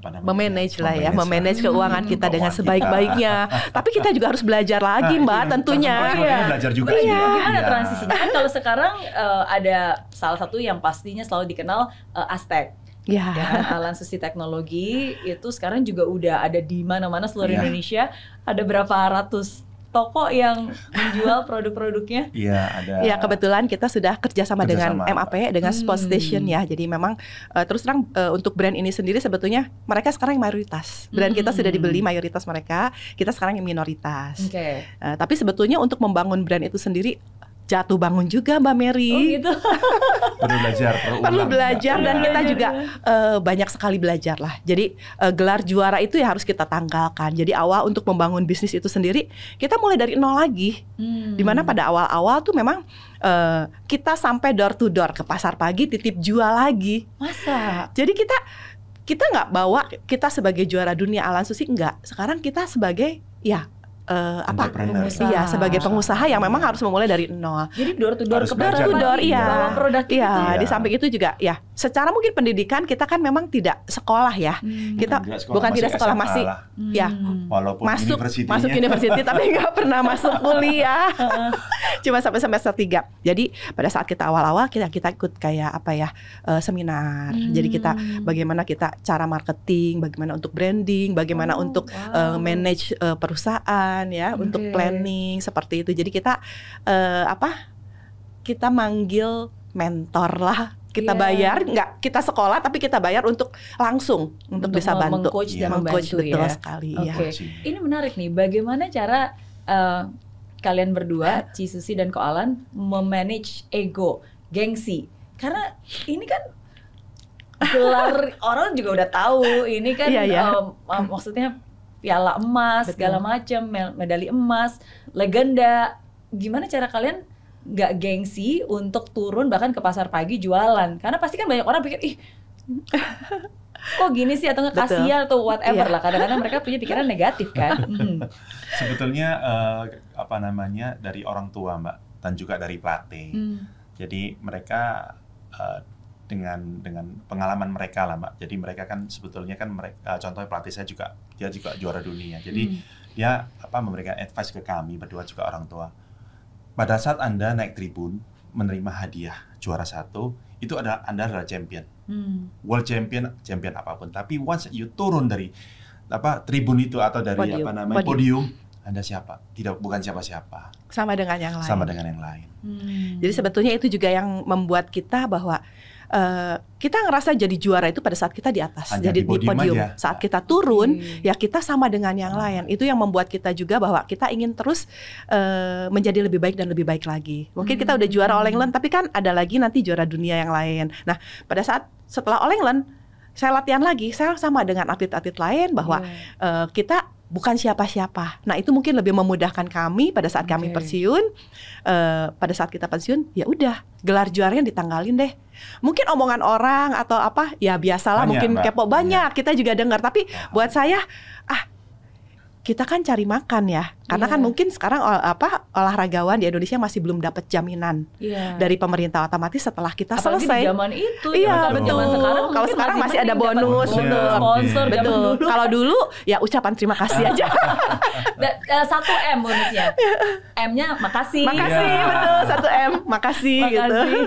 apa namanya memanage lah ya, Memanage keuangan Hmm, kita dengan sebaik-baiknya. Tapi kita juga harus belajar lagi, Nah, Mbak, iya, tentunya. sebetulnya belajar juga sih. Iya. Mbak. Gimana Iya. transisinya? Kan kalau sekarang eh, ada salah satu yang pastinya selalu dikenal eh, Aztec. Ya. ya Alan Susi Teknologi itu sekarang juga udah ada di mana-mana seluruh Iya. Indonesia ada berapa ratus toko yang menjual produk-produknya [LAUGHS] Iya ada. Ya kebetulan kita sudah kerjasama dengan Kerjasama. MAP dengan Hmm. Sport Station ya. Jadi memang eh, terus terang eh, untuk brand ini sendiri sebetulnya mereka sekarang yang mayoritas. Brand kita sudah Hmm. dibeli mayoritas mereka, kita sekarang yang minoritas. oke Eh, tapi sebetulnya untuk membangun brand itu sendiri jatuh bangun juga Mbak Mary. oh gitu [LAUGHS] perlu belajar, perlu, Perlu ulang, belajar dan Iya. kita juga eh, banyak sekali belajar lah. Jadi eh, gelar juara itu ya harus kita tanggalkan. Jadi awal untuk membangun bisnis itu sendiri kita mulai dari nol lagi. Hmm. Di mana pada awal-awal tuh memang eh, kita sampai door to door ke pasar pagi titip jual lagi. masa Jadi kita kita nggak bawa kita sebagai juara dunia Alan Susi enggak. Sekarang kita sebagai ya eh, apa? Pengusaha. Iya, sebagai pengusaha yang memang harus memulai dari nol. jadi door to door Harus ke Door to door, iya. bawa produk Iya, gitu. Iya. di samping itu juga ya, secara mungkin pendidikan kita kan memang tidak sekolah ya. Hmm. Kita Bukan tidak sekolah, bukan masih tidak sekolah, SMA masih lah. ya, Hmm. Walaupun masuk universitinya- masuk university tapi [LAUGHS] nggak pernah masuk kuliah. [LAUGHS] cuma sampai semester 3. Jadi pada saat kita awal-awal kita kita ikut kayak apa ya eh, seminar. Jadi kita Hmm. bagaimana kita cara marketing, bagaimana untuk branding, bagaimana Oh, untuk wow. eh, manage eh, perusahaan ya, untuk Oke. planning seperti itu. Jadi kita eh, apa? Kita manggil mentor lah. Kita Iya. bayar, nggak kita sekolah tapi kita bayar untuk langsung untuk, bisa meng- bantu. meng-coach dan Iya. Meng-coach, membantu betul ya. sekali Oke. ya. Coaching. Ini menarik nih, bagaimana cara eh, kalian berdua, Ci Susi dan Ko Alan, memanage ego, gengsi? Karena ini kan gelar [LAUGHS] orang juga udah tahu, ini kan Iya, iya. em, em, maksudnya piala emas, Betul. segala macam, medali emas, legenda. Gimana cara kalian nggak gengsi untuk turun bahkan ke pasar pagi jualan? Karena pasti kan banyak orang pikir, ih [LAUGHS] kok gini sih atau nggak kasihan atau whatever Iya. lah. Kadang-kadang mereka punya pikiran negatif kan. Mhm. [LAUGHS] Sebetulnya eh, apa namanya dari orang tua Mbak dan juga dari pelatih. Hmm. Jadi mereka eh, dengan dengan pengalaman mereka lah Mbak. Jadi mereka kan sebetulnya kan mereka contohnya pelatih saya juga dia juga juara dunia. Jadi Hmm. dia apa memberikan advice ke kami berdua juga orang tua. Pada saat Anda naik tribun menerima hadiah juara satu, itu adalah Anda adalah champion. Hmm. World champion, champion apa pun. Tapi once you turun dari apa tribun itu atau dari Podium. apa namanya Podium. podium, Anda siapa? Tidak bukan siapa-siapa, Sama dengan yang lain. sama dengan yang lain. Hmm. Jadi sebetulnya itu juga yang membuat kita bahwa eh, kita ngerasa jadi juara itu pada saat kita di atas, Hanya jadi di podium aja. Saat kita turun, Oke. ya kita sama dengan yang lain. Itu yang membuat kita juga bahwa kita ingin terus eh, menjadi lebih baik dan lebih baik lagi. Mungkin kita udah juara All England, tapi kan ada lagi nanti juara dunia yang lain. Nah, pada saat setelah All England, saya latihan lagi, saya sama dengan atlet-atlet lain bahwa Iya. eh, kita bukan siapa-siapa. Nah itu mungkin lebih memudahkan kami pada saat kami Oke. pensiun. eh, pada saat kita pensiun, ya udah gelar juaranya ditanggalin deh. Mungkin omongan orang atau apa, ya biasalah Banyak, mungkin Mbak. kepo banyak. Kita juga dengar. Tapi Ya. buat saya, ah kita kan cari makan ya. Karena Iya. kan mungkin sekarang ol- apa olahragawan di Indonesia masih belum dapat jaminan Iya. dari pemerintah otomatis setelah kita Apalagi selesai. di zaman itu Iya, ya, kalau betul. zaman sekarang Kalau sekarang masih ada bonus, bonus, betul. sponsor zaman Betul. dulu. Kalau dulu ya ucapan terima kasih aja. [LAUGHS] Eh, satu M bonusnya. M-nya makasih. Makasih, Iya. betul. Satu M, makasih, gitu. Makasih.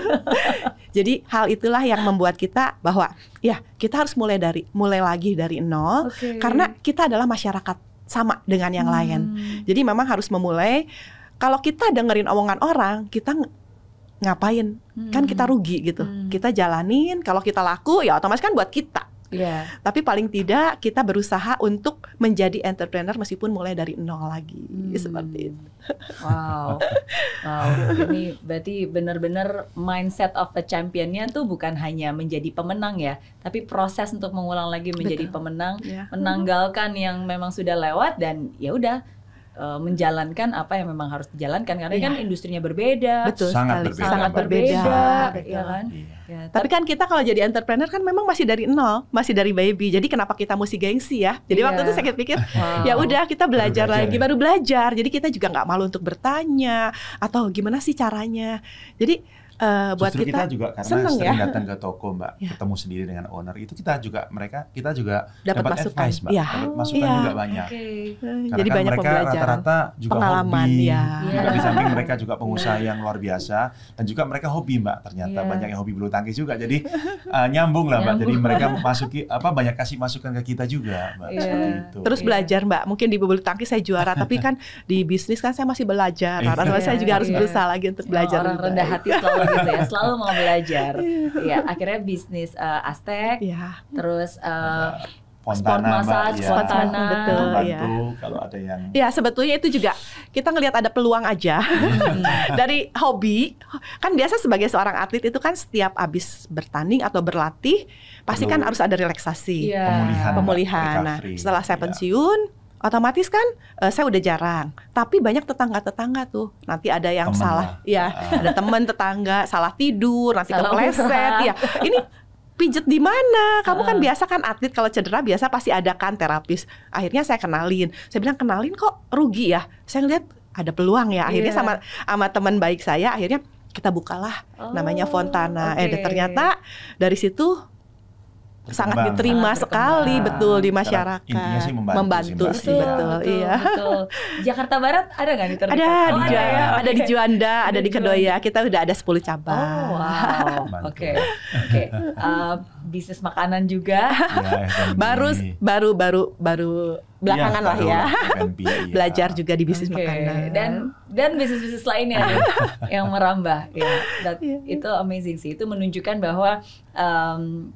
[LAUGHS] Jadi hal itulah yang membuat kita bahwa ya kita harus mulai dari mulai lagi dari nol Oke. karena kita adalah masyarakat sama dengan yang lain. Hmm. Jadi memang harus memulai kalau kita dengerin omongan orang, kita ng- ngapain? Kan Hmm. kita rugi gitu. Hmm. Kita jalanin, kalau kita laku ya otomatis kan buat kita. Iya. Tapi paling tidak kita berusaha untuk menjadi entrepreneur meskipun mulai dari nol lagi Hmm. seperti itu. Wow. Wow. Ini berarti benar-benar mindset of a championnya tuh bukan hanya menjadi pemenang ya, tapi proses untuk mengulang lagi menjadi Betul. pemenang, Ya. menanggalkan yang memang sudah lewat dan ya udah eh, menjalankan apa yang memang harus dijalankan karena Iya. kan industrinya berbeda, Betul Sangat sekali, berbeda, sangat Mbak. berbeda. Betul. ya kan? Iya. Ya, Tapi kan kita kalau jadi entrepreneur kan memang masih dari nol, masih dari baby. Jadi kenapa kita mesti gengsi ya? Jadi Iya. waktu itu saya pikir Wow. ya udah kita belajar, belajar lagi, ya. baru belajar. Jadi kita juga nggak malu untuk bertanya atau gimana sih caranya. Jadi eh, buat Justru kita, kita, juga karena seneng sering ya. datang ke toko Mbak, Ya. ketemu sendiri dengan owner, itu kita juga mereka kita juga Dapat dapat masukan. advice Mbak, Iya. dapat masukan Iya. juga banyak. Oke. eh, Karena jadi kan banyak mereka rata-rata juga Pengalaman, hobi, ya. juga Iya. di samping mereka juga pengusaha yang luar biasa dan juga mereka hobi mbak. Ternyata Iya. banyak yang hobi bulu tangkis juga, jadi uh, nyambung lah mbak. Jadi mereka masuki apa banyak kasih masukan ke kita juga mbak. Iya. Seperti itu. Terus Iya. belajar mbak, mungkin di bulu tangkis saya juara, tapi kan di bisnis kan saya masih belajar. Iya. Karena saya juga harus Iya. berusaha lagi untuk belajar. orang lebih rendah hati selalu [LAUGHS] gitu ya, selalu mau belajar. ya, akhirnya bisnis eh, Aztec, Iya. terus eh, Ada sport Fontana massage, Fontana. ya. Betul, Membantu iya. kalau ada yang Ya sebetulnya itu juga kita ngelihat ada peluang aja [LAUGHS] dari hobi. Kan biasa sebagai seorang atlet itu kan setiap habis bertanding atau berlatih pasti kan Perlu harus ada relaksasi, Iya. pemulihan. Pemulihan. Nah, setelah saya Iya. pensiun, otomatis kan eh, saya udah jarang. Tapi banyak tetangga-tetangga tuh nanti ada yang Temen salah, lah. ya Ah. ada teman tetangga salah tidur, nanti Salah kepleset, urat. ya ini pijet di mana? Kamu kan Heeh. biasa kan atlet kalau cedera biasa pasti ada kan terapis. Akhirnya saya kenalin. Saya bilang kenalin kok rugi ya. Saya ngeliat ada peluang ya. Akhirnya Iya. sama sama teman baik saya akhirnya kita bukalah namanya Oh, Fontana. Eh oke. dan ternyata dari situ sangat diterima Sangat sekali berkembang. betul di masyarakat. intinya sih membantu sih, Mbak. sih Iya. betul, betul, iya. betul. Jakarta Barat ada nggak nih terdekat? Ada Oh, di ada Juanda, ya? ada di. Juanda, ada Ada di di Kedoya. Kita udah ada 10 Oh cabang. wow, [LAUGHS] Bantu. oke, oke. Uh, bisnis makanan juga. [LAUGHS] Ya. Baru baru baru baru belakangan Iya, lah baru ya. F&B, iya. [LAUGHS] Belajar juga di bisnis Oke, makanan. Dan dan bisnis-bisnis lainnya yang merambah. Ya, that- Iya. itu amazing sih. Itu menunjukkan bahwa um,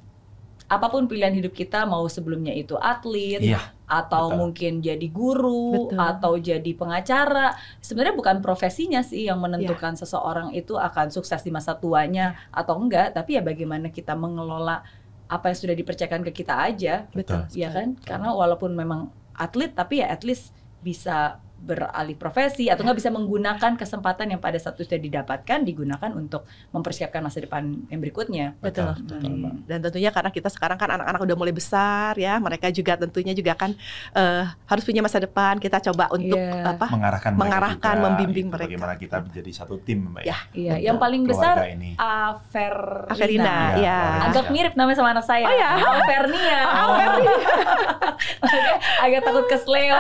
apa pun pilihan hidup kita, mau sebelumnya itu atlet, Iya, atau betul. mungkin jadi guru, Betul. atau jadi pengacara, sebenarnya bukan profesinya sih yang menentukan Iya. seseorang itu akan sukses di masa tuanya atau enggak, tapi ya bagaimana kita mengelola apa yang sudah dipercayakan ke kita aja Betul. ya kan karena walaupun memang atlet tapi ya at least bisa beralih profesi atau nggak bisa menggunakan kesempatan yang pada saat itu sudah didapatkan digunakan untuk mempersiapkan masa depan yang berikutnya Betul. betul, Mbak. Dan tentunya karena kita sekarang kan anak-anak udah mulai besar ya, mereka juga tentunya juga kan eh, harus punya masa depan. Kita coba untuk Iya. apa? mengarahkan mereka Mengarahkan, juga, membimbing gitu, mereka. Bagaimana kita menjadi satu tim, Mbak Ya. iya Betul. yang paling besar ini. Averina Averina, Iya, ya. keluarga. agak mirip namanya sama anak saya Oh, ya? Alvernia Makanya agak takut ke Sleo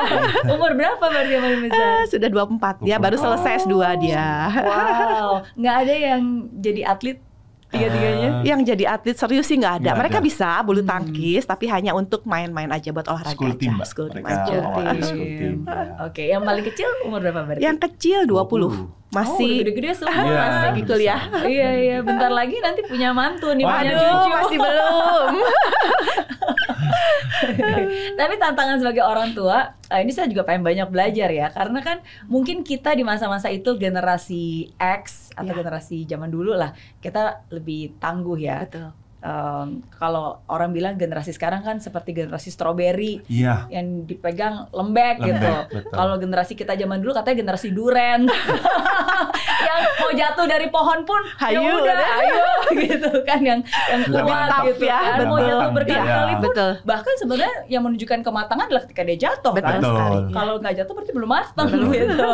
umur berapa berarti paling besar Eh, sudah 24 dia baru selesai S2 dia. wow nggak ada yang jadi atlet tiga-tiganya Eh, Yang jadi atlet serius sih nggak ada. Nggak Mereka ada. bisa bulu Hmm. tangkis, tapi hanya untuk main-main aja buat olahraga School aja. team. School team Mereka aja. school team. Oke, ya. Oke, yang paling kecil umur berapa berarti? Yang kecil 20, 20. Oh, masih udah gede-gede semua. Iya, masih kuliah. Iya iya, bentar lagi nanti punya mantu nih, punya Waduh, cucu. masih belum. [LAUGHS] Tapi tantangan sebagai orang tua, eh, ini saya juga pengen banyak belajar ya, karena kan mungkin kita di masa-masa itu generasi X atau Iya. generasi zaman dulu lah, kita lebih tangguh ya. Betul. Em, kalau orang bilang generasi sekarang kan seperti generasi stroberi Iya, yang dipegang lembek, gitu. Lembek, betul. Kalau generasi kita zaman dulu katanya generasi duren. [LAUGHS] [LAUGHS] yang mau jatuh dari pohon pun ya Hayu, udah udah. ayo [LAUGHS] gitu kan yang yang kuat gitu ya, kan. Mau betul. jatuh berkali-kali pun Betul. bahkan sebenarnya yang menunjukkan kematangan adalah ketika dia jatuh Betul kan. Betul. sekali. Kalau nggak jatuh berarti belum matang Betul. gitu.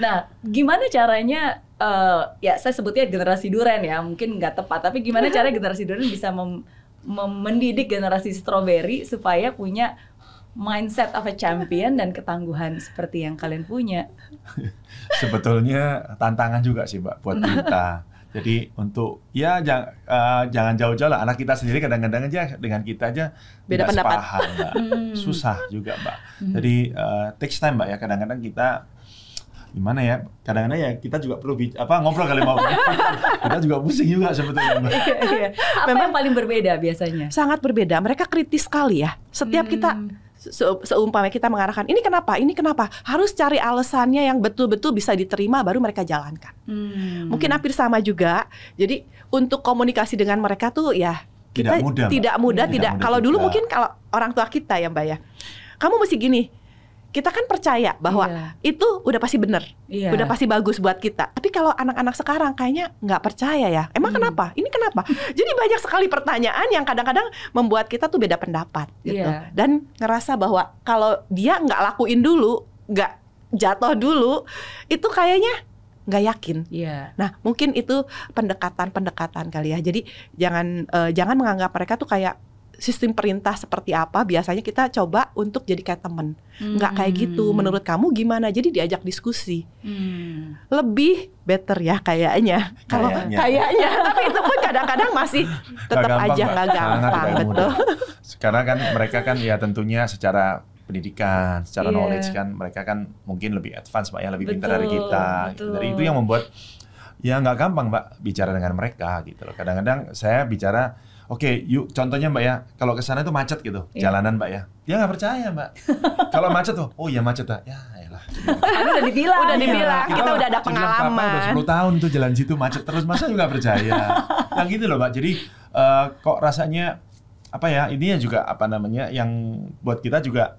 Nah, gimana caranya eh, ya saya sebutnya generasi duren ya, mungkin nggak tepat, tapi gimana caranya generasi duren bisa mem- mendidik generasi stroberi supaya punya mindset of a champion dan ketangguhan seperti yang kalian punya. [LAUGHS] sebetulnya tantangan juga sih, Mbak, buat kita. [LAUGHS] Jadi untuk ya jangan jangan jauh-jauh lah anak kita sendiri kadang-kadang aja dengan kita aja Beda tidak pendapat. sepaham, Mbak. [LAUGHS] Hmm. Susah juga, Mbak. Jadi eh, takes time, Mbak ya. Kadang-kadang kita gimana ya? Kadang-kadang ya kita juga perlu apa ngobrol kali mau. kita juga pusing juga sebetulnya, Mbak. Iya. Apa yang paling berbeda biasanya? Sangat berbeda. Mereka kritis sekali ya. Setiap kita Hmm. Se- seumpamanya kita mengarahkan ini kenapa, ini kenapa, harus cari alasannya yang betul-betul bisa diterima baru mereka jalankan. Hmm. Mungkin hampir sama juga. Jadi untuk komunikasi dengan mereka tuh ya kita Tidak mudah, tidak mudah, Tidak tidak. mudah Kalau dulu juga. mungkin kalau orang tua kita ya Mbak ya, kamu mesti gini. Kita kan percaya bahwa Iya. itu udah pasti benar, Iya. udah pasti bagus buat kita. Tapi kalau anak-anak sekarang kayaknya nggak percaya ya. Emang Hmm. kenapa? Ini kenapa? [LAUGHS] Jadi banyak sekali pertanyaan yang kadang-kadang membuat kita tuh beda pendapat gitu. Iya. Dan ngerasa bahwa kalau dia nggak lakuin dulu, nggak jatuh dulu, itu kayaknya nggak yakin. Iya. Nah, mungkin itu pendekatan-pendekatan kali ya. Jadi jangan eh, jangan menganggap mereka tuh kayak sistem perintah seperti apa. Biasanya kita coba untuk jadi kayak temen. Nggak kayak gitu. Hmm. Menurut kamu gimana? Jadi diajak diskusi. Hmm. Lebih better ya kayaknya. [LAUGHS] Kalau Kayaknya. kayaknya, tapi itu pun kadang-kadang masih tetap aja nggak gampang, betul. Karena kan mereka kan ya tentunya secara pendidikan, secara Iya. knowledge kan mereka kan mungkin lebih advance Mbak ya, lebih pintar dari kita. betul. Dari itu yang membuat ya nggak gampang Mbak bicara dengan mereka gitu loh. Kadang-kadang saya bicara Oke, yuk contohnya Mbak ya, kalau ke sana itu macet gitu, Iya. jalanan Mbak ya. Dia nggak percaya Mbak. [LAUGHS] kalau macet tuh, oh iya macet ah. Ya, elah. Kan udah dibilang. Udah dibilang. kita udah ada bilang, "Papa, pengalaman." Udah 10 tahun tuh jalan situ macet terus, masa juga percaya? Yang gitu loh, Mbak. Jadi eh, kok rasanya apa ya? Ini juga apa namanya yang buat kita juga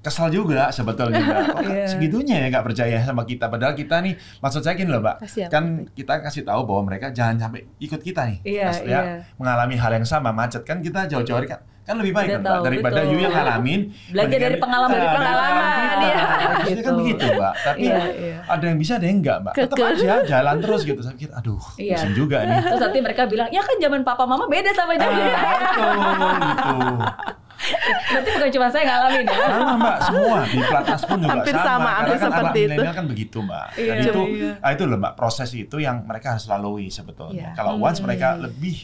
kesal juga sebetulnya. Mbak. [LAUGHS] Kok Iya. segitunya ya nggak percaya sama kita. Padahal kita nih, maksud saya gini loh, Mbak. Kasihan. Kan kita kasih tahu bahwa mereka jangan sampai ikut kita nih. Iya, Pas dia iya. mengalami hal yang sama macet kan kita jauh-jauh hari kan kan lebih baik kan Mbak daripada betul. you yang ngalamin [LAUGHS] Belajar dari pengalaman, Ah, dari pengalaman, iya. Harusnya kan Gitu. begitu Mbak tapi Iya, iya. ada yang bisa ada yang enggak Mbak tetap aja jalan terus gitu saya pikir aduh Iya. pusing juga nih Terus nanti mereka bilang, ya kan zaman papa mama beda sama Ah, zaman betul gitu Berarti bukan cuma saya ngalamin ya. sama mbak semua di pelatnas pun juga Hampir sama, sama, Karena hampir kan anak seperti itu. milenial kan begitu mbak dan Iya, itu iya. ah, itu loh mbak proses itu yang mereka harus lalui sebetulnya Iya. kalau once mereka lebih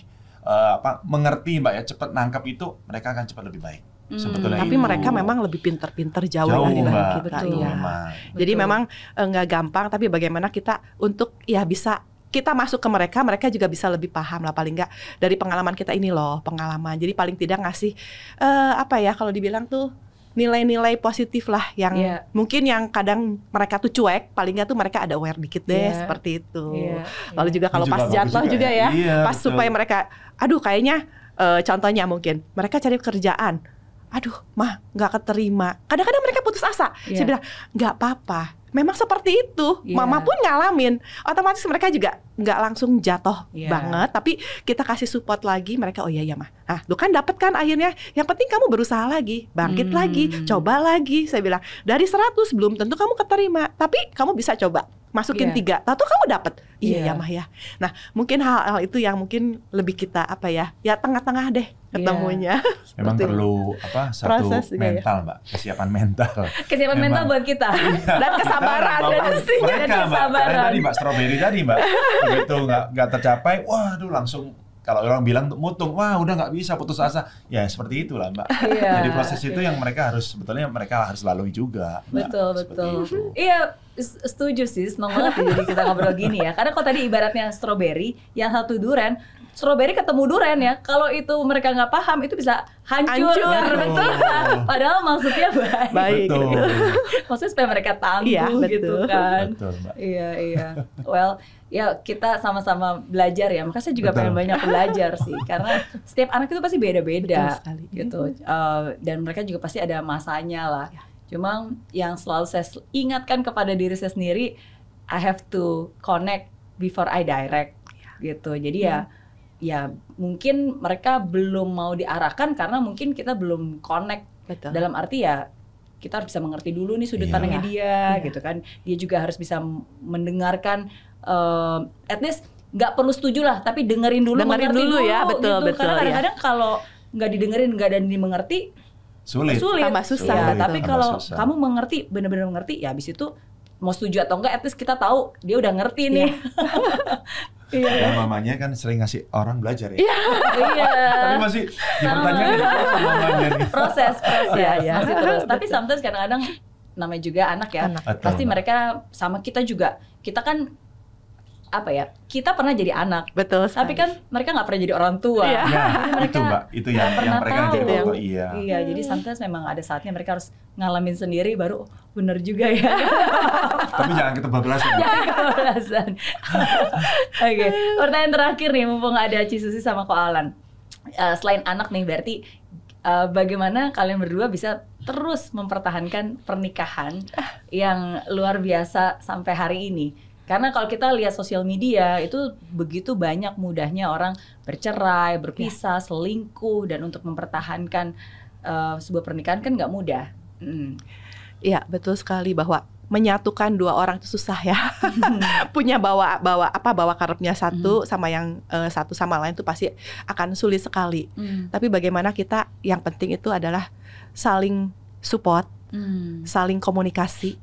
eh, apa mengerti mbak ya cepat nangkap itu mereka akan cepat lebih baik sebetulnya Tapi itu. mereka memang lebih pinter-pinter jauh, jauh lah dibanding mbak kita. Betul. Betul, iya. memang. Jadi Betul. memang eh, nggak gampang, tapi bagaimana kita untuk ya bisa kita masuk ke mereka, mereka juga bisa lebih paham lah paling nggak dari pengalaman kita ini loh pengalaman. Jadi paling tidak ngasih eh, apa ya kalau dibilang tuh nilai-nilai positif lah yang Iya. mungkin yang kadang mereka tuh cuek, paling nggak tuh mereka ada aware dikit deh Iya. seperti itu. Iya, Lalu juga kalau pas jatuh juga juga ya. ya, Iya, pas betul. supaya mereka, aduh kayaknya eh, contohnya mungkin mereka cari pekerjaan, aduh mah nggak keterima. Kadang-kadang mereka putus asa. Iya. Saya bilang nggak apa-apa. Memang seperti itu. Iya. Mama pun ngalamin. Otomatis mereka juga nggak langsung jatuh Iya. banget, tapi kita kasih support lagi. Mereka oh iya ya mah. Ah, lu kan dapet kan akhirnya. Yang penting kamu berusaha lagi, bangkit Hmm. lagi, coba lagi. Saya bilang dari 100 belum tentu kamu keterima, tapi kamu bisa coba masukin Iya. tiga. Tahu kamu dapet. Iya Iya. ya mah ya. Nah mungkin hal-hal itu yang mungkin lebih kita apa ya, ya tengah-tengah deh ketemunya. [LAUGHS] memang Seperti- perlu apa satu Proses ya. mental mbak kesiapan mental Kesiapan mental Memang. buat kita. Dan kesabaran dan pastinya. mereka dan mbak kesabaran. Kayak tadi mbak strawberry tadi mbak begitu nggak nggak tercapai waduh langsung kalau orang bilang mutung wah udah nggak bisa putus asa ya seperti itulah mbak Iya. [LAUGHS] jadi proses itu yang mereka harus sebetulnya mereka harus lalui juga Mbak. Betul, Seperti betul. Iya, setuju sih, seneng banget jadi kita ngobrol gini ya. Karena kalau tadi ibaratnya strawberry, yang satu duren, strawberry ketemu duren ya. Kalau itu mereka nggak paham, itu bisa hancur. Hancur, kan? betul. Padahal maksudnya baik. Baik. betul [LAUGHS] Maksudnya supaya mereka tangguh Iya, gitu betul. kan. betul mbak Iya, iya. Well, ya kita sama-sama belajar ya. Makanya saya juga Betul. pengen banyak belajar sih. Karena setiap anak itu pasti beda-beda gitu. Eh, dan mereka juga pasti ada masanya lah. Ya. Cuma yang selalu saya ingatkan kepada diri saya sendiri, I have to connect before I direct gitu. Jadi ya ya mungkin mereka belum mau diarahkan karena mungkin kita belum connect Betul. dalam arti ya kita harus bisa mengerti dulu nih sudut Iya. pandangnya dia Iya. gitu kan dia juga harus bisa mendengarkan eh, at least nggak perlu setuju lah tapi dengerin dulu Dengerin mengerti dulu ya, betul, gitu. betul, karena ya. kadang-kadang kalau nggak didengerin nggak ada yang dimengerti sulit sulit Tambah susah, Ya, betul. tapi Tambah kalau susah. kamu mengerti benar-benar mengerti ya habis itu mau setuju atau enggak at least kita tahu dia udah ngerti nih [LAUGHS] iya. Ya mamanya kan sering ngasih orang belajar ya? Iya. Tapi masih dipertanyakan sama. mamanya nih. Proses proses. Iya, iya. masih terus. Tapi sometimes kadang-kadang namanya juga anak ya. Anak. Pasti mereka sama kita juga. Kita kan apa ya kita pernah jadi anak Betul. tapi sekali. kan mereka nggak pernah jadi orang tua Iya. Nah, mereka itu mbak, itu yang yang pernah mereka jadi tahu. orang tua, iya. iya jadi sometimes memang ada saatnya mereka harus ngalamin sendiri baru oh, bener juga ya [LAUGHS] Tapi jangan ketebablasan. Mbak. jangan kebablasan [LAUGHS] oke pertanyaan terakhir nih mumpung ada Cisusi sama Ko Alan Eh, selain anak nih berarti eh, bagaimana kalian berdua bisa terus mempertahankan pernikahan yang luar biasa sampai hari ini karena kalau kita lihat sosial media itu begitu banyak mudahnya orang bercerai, berpisah, selingkuh dan untuk mempertahankan eh, sebuah pernikahan kan nggak mudah. Mm. Iya, betul sekali bahwa menyatukan dua orang itu susah ya. [LAUGHS] Punya bawa bawa apa bawa karepnya satu sama yang eh, satu sama lain itu pasti akan sulit sekali. Mm. Tapi bagaimana kita yang penting itu adalah saling support, Mm. saling komunikasi,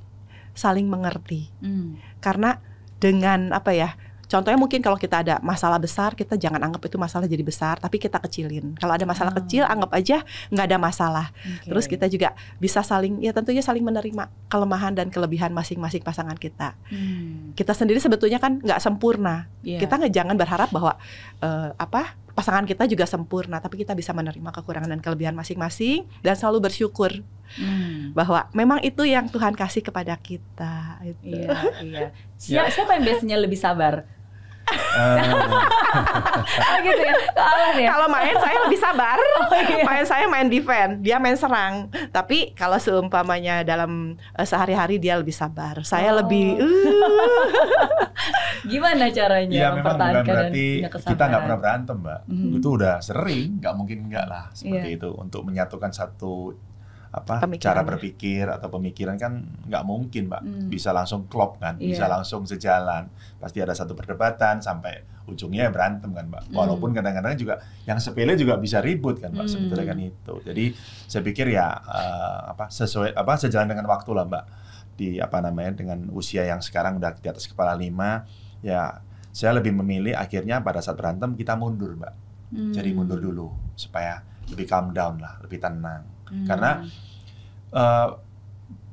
saling mengerti. Mm. Karena dengan apa ya? Contohnya mungkin kalau kita ada masalah besar, kita jangan anggap itu masalah jadi besar, tapi kita kecilin. Kalau ada masalah Oh. kecil, anggap aja nggak ada masalah. Oke. Terus kita juga bisa saling, ya tentunya saling menerima kelemahan dan kelebihan masing-masing pasangan kita. Mm. Kita sendiri sebetulnya kan nggak sempurna. Iya. Kita nggak jangan berharap bahwa eh, apa pasangan kita juga sempurna, tapi kita bisa menerima kekurangan dan kelebihan masing-masing dan selalu bersyukur Mm. bahwa memang itu yang Tuhan kasih kepada kita. Itu. Iya, iya. [LAUGHS] Siapa, siapa yang biasanya lebih sabar? Eh, Oh gitu ya, ya. Kalau main saya lebih sabar. [LAUGHS] Oh, iya. Main saya main defend, dia main serang. Tapi kalau seumpamanya dalam eh, sehari-hari dia lebih sabar. Saya Oh. lebih [LAUGHS] uh, Gimana caranya Iya memang bukan mempertahankan dan berarti punya kita nggak pernah berantem mbak. Mhm. Itu udah sering, nggak mungkin nggak lah seperti Iya. itu untuk menyatukan satu apa Pemikiran. cara berpikir atau pemikiran kan nggak mungkin mbak Hmm. bisa langsung klop kan, Iya. bisa langsung sejalan. Pasti ada satu perdebatan sampai ujungnya ya berantem kan mbak. Hmm. Walaupun kadang-kadang juga yang sepele juga bisa ribut kan mbak Hmm. sebetulnya kan itu. Jadi saya pikir ya eh, apa sesuai apa sejalan dengan waktu lah mbak di apa namanya dengan usia yang sekarang udah di atas kepala lima ya saya lebih memilih akhirnya pada saat berantem kita mundur mbak Hmm. jadi mundur dulu supaya lebih calm down lah lebih tenang Hmm. karena eh,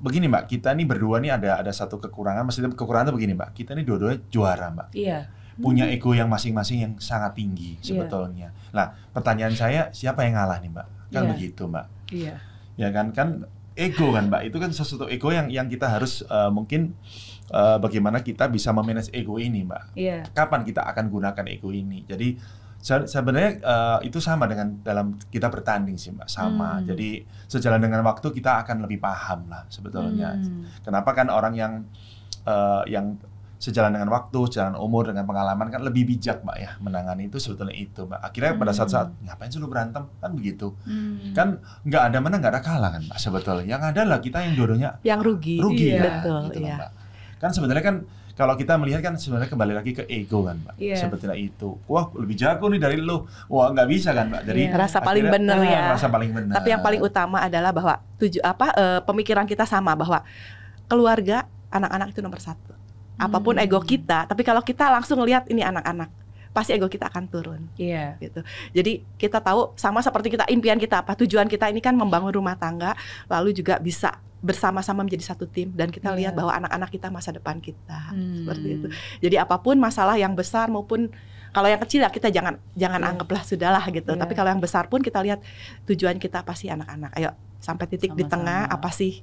begini mbak kita nih berdua nih ada ada satu kekurangan maksudnya kekurangan itu begini mbak kita nih dua-duanya juara mbak Iya. punya ego yang masing-masing yang sangat tinggi Iya. sebetulnya nah pertanyaan saya siapa yang ngalah nih mbak kan Iya. begitu mbak Iya. ya kan kan ego kan mbak itu kan sesuatu ego yang yang kita harus eh, mungkin eh, bagaimana kita bisa memanage ego ini mbak Iya. kapan kita akan gunakan ego ini jadi sebenarnya eh, itu sama dengan dalam kita bertanding sih mbak sama Hmm. jadi sejalan dengan waktu kita akan lebih paham lah sebetulnya Hmm. kenapa kan orang yang eh, yang sejalan dengan waktu, sejalan umur dengan pengalaman kan lebih bijak mbak ya menangani itu sebetulnya itu mbak. Akhirnya pada saat-saat ngapain sih lu berantem kan begitu. Hmm. Kan nggak ada menang nggak ada kalah kan mbak sebetulnya. Yang ada lah kita yang dua-duanya yang rugi. rugi Iya. kan, Betul, gitu iya. mbak. Kan sebenarnya kan kalau kita melihat kan sebenarnya kembali lagi ke ego kan mbak. Iya. Sebetulnya itu. Wah lebih jago nih dari lu. Wah nggak bisa kan mbak. Jadi Iya. Rasa paling akhirnya, bener ah, ya. Rasa paling benar. Tapi yang paling utama adalah bahwa tuju apa eh, pemikiran kita sama bahwa keluarga anak-anak itu nomor satu. Apa pun Hmm. ego kita, tapi kalau kita langsung lihat ini anak-anak, pasti ego kita akan turun. Iya. gitu. Jadi kita tahu sama seperti kita impian kita apa tujuan kita ini kan membangun rumah tangga, lalu juga bisa bersama-sama menjadi satu tim dan kita Iya. lihat bahwa anak-anak kita masa depan kita Hmm. seperti itu. Jadi apa pun masalah yang besar maupun kalau yang kecil ya kita jangan jangan Iya. anggaplah sudahlah gitu. Iya. Tapi kalau yang besar pun kita lihat tujuan kita pasti anak-anak. Ayo sampai titik di Sama-sama. tengah apa sih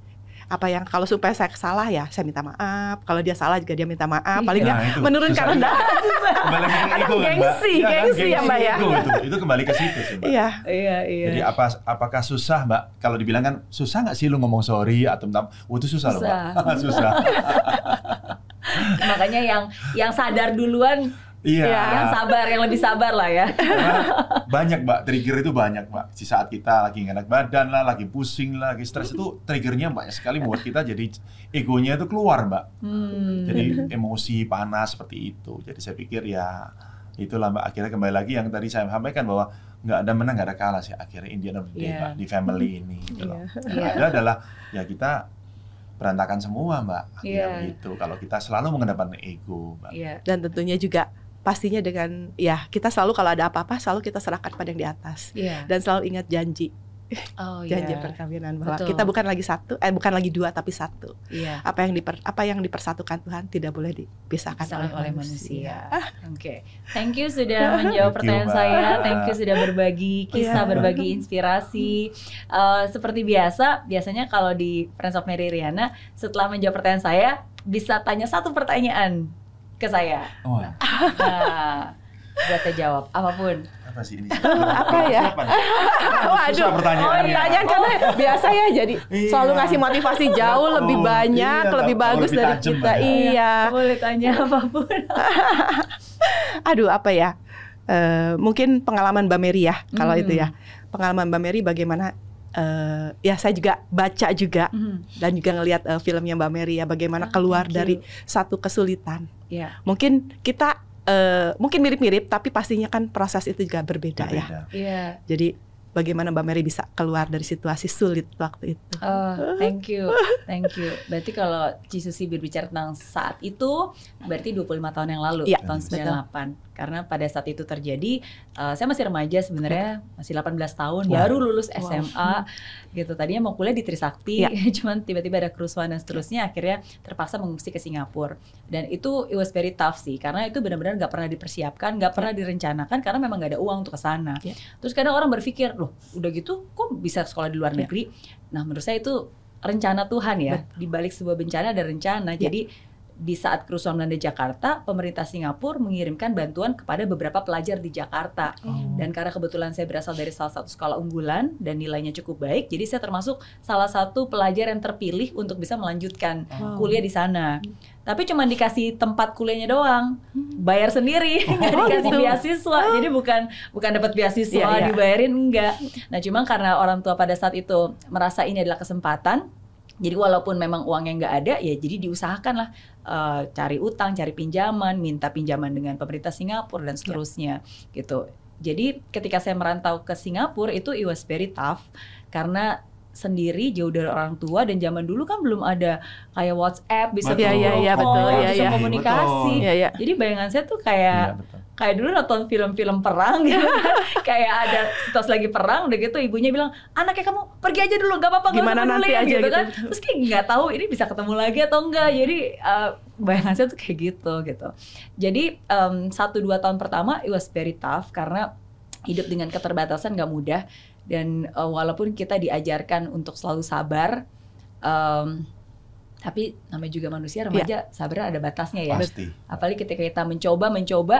apa yang kalau supaya saya salah ya saya minta maaf. Kalau dia salah juga dia minta maaf. Paling Nah, nggak itu. menurunkan Susah rendah. [LAUGHS] kembali ke ego kan, Mbak. gengsi, Iya kan? gengsi ya, Mbak, ya. Ego itu, itu kembali ke situ sih mbak. Iya. Iya, iya. Jadi apa apakah susah mbak? Kalau dibilang kan susah nggak sih lu ngomong sorry atau minta oh, itu susah, loh mbak. [LAUGHS] susah. Makanya yang yang sadar duluan, Iya. yang sabar, yang lebih sabar lah ya. Karena banyak mbak trigger itu banyak mbak. Di saat kita lagi nggak enak badan lah, lagi pusing lah, lagi stres itu triggernya banyak sekali membuat kita jadi egonya itu keluar mbak. Hmm. Jadi emosi panas seperti itu. Jadi saya pikir ya itulah mbak. Akhirnya kembali lagi yang tadi saya sampaikan bahwa nggak ada menang nggak ada kalah sih akhirnya Indian of the day mbak di family ini. Gitu loh. Iya. Yang Iya. ada adalah ya kita berantakan semua mbak. Akhirnya Iya. begitu. Kalau kita selalu mengedepankan ego mbak. Iya. dan tentunya juga pastinya dengan ya kita selalu kalau ada apa-apa selalu kita serahkan pada yang di atas Iya. dan selalu ingat janji Oh [LAUGHS] janji iya. perkawinan bahwa Betul. kita bukan lagi satu eh bukan lagi dua tapi satu Iya. apa yang diper, apa yang dipersatukan Tuhan tidak boleh dipisahkan oleh, oleh manusia. manusia. [LAUGHS] Oke, thank you sudah menjawab [LAUGHS] you, pertanyaan saya. Thank you sudah berbagi kisah, Iya. berbagi inspirasi. Eh, seperti biasa, biasanya kalau di Friends of Mary Riana, setelah menjawab pertanyaan saya, bisa tanya satu pertanyaan ke saya. Wah, Nah, buat saya jawab apa pun. apa sih ini? [LAUGHS] Apa ya? [LAUGHS] Waduh, Susah pertanyaannya. Oh, pertanyaan karena biasa ya jadi Iya. selalu ngasih motivasi jauh lebih banyak, Iya, lebih oh, bagus lebih dari kita. ya. Iya. Boleh tanya [LAUGHS] apa pun. Aduh, apa ya? Eh, mungkin pengalaman Mbak Mary ya, kalau Hmm. itu ya. Pengalaman Mbak Mary bagaimana eh, ya saya juga baca juga Hmm, dan juga ngelihat eh, filmnya Mbak Mary ya bagaimana Ah, keluar dari you. satu kesulitan. Iya. Mungkin kita eh, mungkin mirip-mirip tapi pastinya kan proses itu juga berbeda, ya. Berbeda. Iya. Jadi bagaimana Mbak Mary bisa keluar dari situasi sulit waktu itu? Oh, thank you, thank you. Berarti kalau Cisusi berbicara tentang saat itu, berarti 25 tahun yang lalu, Iya, tahun betul. 98. Karena pada saat itu terjadi, eh, saya masih remaja sebenarnya, masih 18 tahun, Wow. baru lulus Wow. SMA, gitu. Tadinya mau kuliah di Trisakti, Iya. [LAUGHS] cuman tiba-tiba ada kerusuhan dan seterusnya, akhirnya terpaksa mengungsi ke Singapura. Dan itu it was very tough sih, karena itu benar-benar nggak pernah dipersiapkan, nggak pernah direncanakan, karena memang nggak ada uang untuk ke sana. Iya. Terus kadang orang berpikir, loh udah gitu kok bisa sekolah di luar Iya. negeri? Nah menurut saya itu rencana Tuhan ya. Di balik sebuah bencana ada rencana. Iya. Jadi di saat kerusuhan Belanda Jakarta, pemerintah Singapura mengirimkan bantuan kepada beberapa pelajar di Jakarta. Oh. Dan karena kebetulan saya berasal dari salah satu sekolah unggulan dan nilainya cukup baik, jadi saya termasuk salah satu pelajar yang terpilih untuk bisa melanjutkan Wow. kuliah di sana. Tapi cuma dikasih tempat kuliahnya doang, bayar sendiri, nggak Oh, [LAUGHS] dikasih gitu. beasiswa. Jadi bukan bukan dapat beasiswa Iya, iya. dibayarin enggak. Nah, cuma karena orang tua pada saat itu merasa ini adalah kesempatan, jadi walaupun memang uangnya nggak ada, ya jadi diusahakan lah eh, cari utang, cari pinjaman, minta pinjaman dengan pemerintah Singapura dan seterusnya gitu. Jadi ketika saya merantau ke Singapura itu it was very tough karena sendiri jauh dari orang tua dan zaman dulu kan belum ada kayak WhatsApp bisa Betul. Iya, iya, iya, video call, betul, iya, bisa iya. komunikasi. Iya, iya. Jadi bayangan saya tuh kayak Iya, betul. kayak dulu nonton film-film perang gitu kan. [LAUGHS] kayak ada situasi lagi perang udah gitu ibunya bilang anaknya kamu pergi aja dulu gak apa-apa Gimana usah peduli," nanti aja gitu gitu. kan terus kayak nggak tahu ini bisa ketemu lagi atau enggak jadi eh, bayangan saya tuh kayak gitu gitu jadi em, satu dua tahun pertama it was very tough karena hidup dengan keterbatasan nggak mudah dan eh, walaupun kita diajarkan untuk selalu sabar em, tapi namanya juga manusia remaja sabar ada batasnya ya Pasti. apalagi ketika kita mencoba mencoba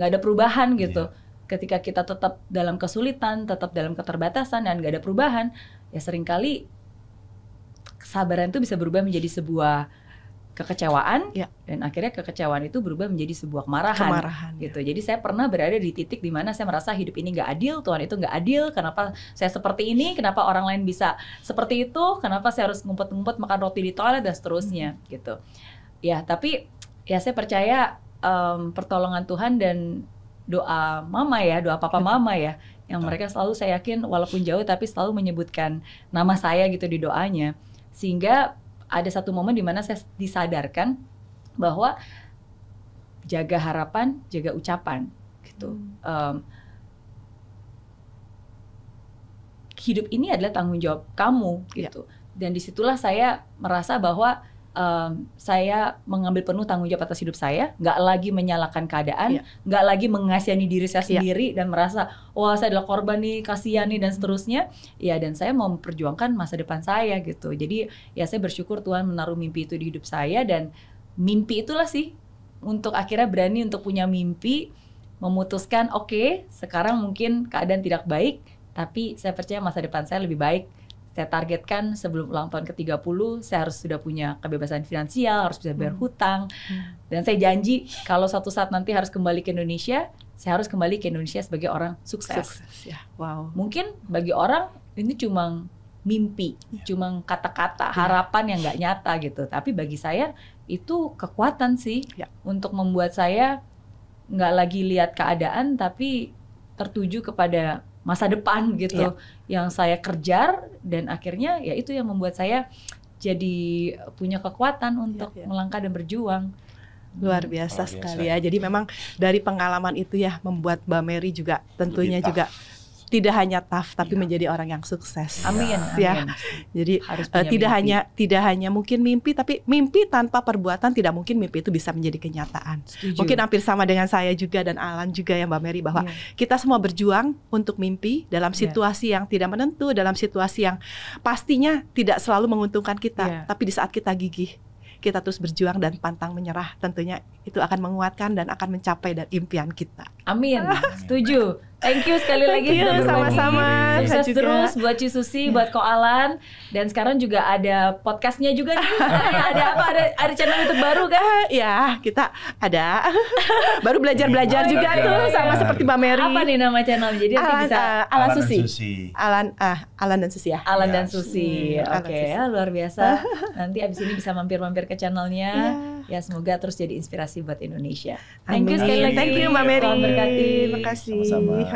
nggak ada perubahan gitu Iya. ketika kita tetap dalam kesulitan tetap dalam keterbatasan dan nggak ada perubahan ya sering kali kesabaran itu bisa berubah menjadi sebuah kekecewaan Iya. dan akhirnya kekecewaan itu berubah menjadi sebuah kemarahan, Kemarahan, ya. gitu. Jadi saya pernah berada di titik di mana saya merasa hidup ini nggak adil Tuhan itu nggak adil kenapa saya seperti ini kenapa orang lain bisa seperti itu kenapa saya harus ngumpet-ngumpet makan roti di toilet dan seterusnya gitu. Ya tapi ya saya percaya em, pertolongan Tuhan dan doa mama ya doa papa mama ya yang mereka selalu saya yakin walaupun jauh tapi selalu menyebutkan nama saya gitu di doanya. Sehingga ada satu momen di mana saya disadarkan bahwa jaga harapan jaga ucapan gitu. Em, hidup ini adalah tanggung jawab kamu Iya. gitu. Dan di situlah saya merasa bahwa em, saya mengambil penuh tanggung jawab atas hidup saya nggak lagi menyalahkan keadaan Iya. nggak lagi mengasihani diri saya Iya. sendiri dan merasa wah saya adalah korban nih kasihan nih dan seterusnya ya dan saya mau memperjuangkan masa depan saya gitu jadi ya saya bersyukur Tuhan menaruh mimpi itu di hidup saya dan mimpi itulah sih untuk akhirnya berani untuk punya mimpi memutuskan oke sekarang mungkin keadaan tidak baik tapi saya percaya masa depan saya lebih baik saya targetkan sebelum ulang tahun ke-30 saya harus sudah punya kebebasan finansial harus bisa bayar Hmm. hutang dan saya janji kalau suatu saat nanti harus kembali ke Indonesia saya harus kembali ke Indonesia sebagai orang sukses Sukses ya. Wow. mungkin bagi orang ini cuma mimpi, cuma kata-kata harapan yang nggak nyata gitu. Tapi bagi saya itu kekuatan sih Ya. untuk membuat saya nggak lagi lihat keadaan tapi tertuju kepada masa depan gitu yang saya kejar dan akhirnya ya itu yang membuat saya jadi punya kekuatan untuk ya. melangkah dan berjuang. Luar Hmm. biasa Luar biasa. sekali ya. Jadi memang dari pengalaman itu ya membuat Mbak Mary juga tentunya Lebih juga tidak hanya tough tapi Iya. menjadi orang yang sukses. Amin, Ya. amin. Jadi Harus punya tidak mimpi. hanya tidak hanya mungkin mimpi tapi mimpi tanpa perbuatan tidak mungkin mimpi itu bisa menjadi kenyataan. Setuju. Mungkin hampir sama dengan saya juga dan Alan juga ya Mbak Mary bahwa Iya. kita semua berjuang untuk mimpi dalam Iya. situasi yang tidak menentu, dalam situasi yang pastinya tidak selalu menguntungkan kita, Iya. tapi di saat kita gigih, kita terus berjuang dan pantang menyerah, tentunya itu akan menguatkan dan akan mencapai dan impian kita. Amin, [LAUGHS] setuju. Thank you sekali Thank lagi you, sudah berbagi. sama-sama. Sukses juga. terus buat Ci Susi, buat Ko Alan, dan sekarang juga ada podcastnya juga nih. [LAUGHS] ada apa? Ada ada channel YouTube baru kan? [LAUGHS] ya, kita ada [LAUGHS] baru belajar-belajar Oh, juga iya. tuh sama seperti Mbak Mary. Apa nih nama channel? Jadi nanti Alan, bisa eh, Alan dan Susi. Alan Alan ah Alan dan Susi ya. Alan Ya, dan Susi. Hmm, Oke, Susi. ya, luar biasa. Nanti abis ini bisa mampir-mampir ke channelnya. Iya. Ya semoga terus jadi inspirasi buat Indonesia. Thank you sekali lagi. Thank you Mbak Mary. Terima kasih. sama-sama.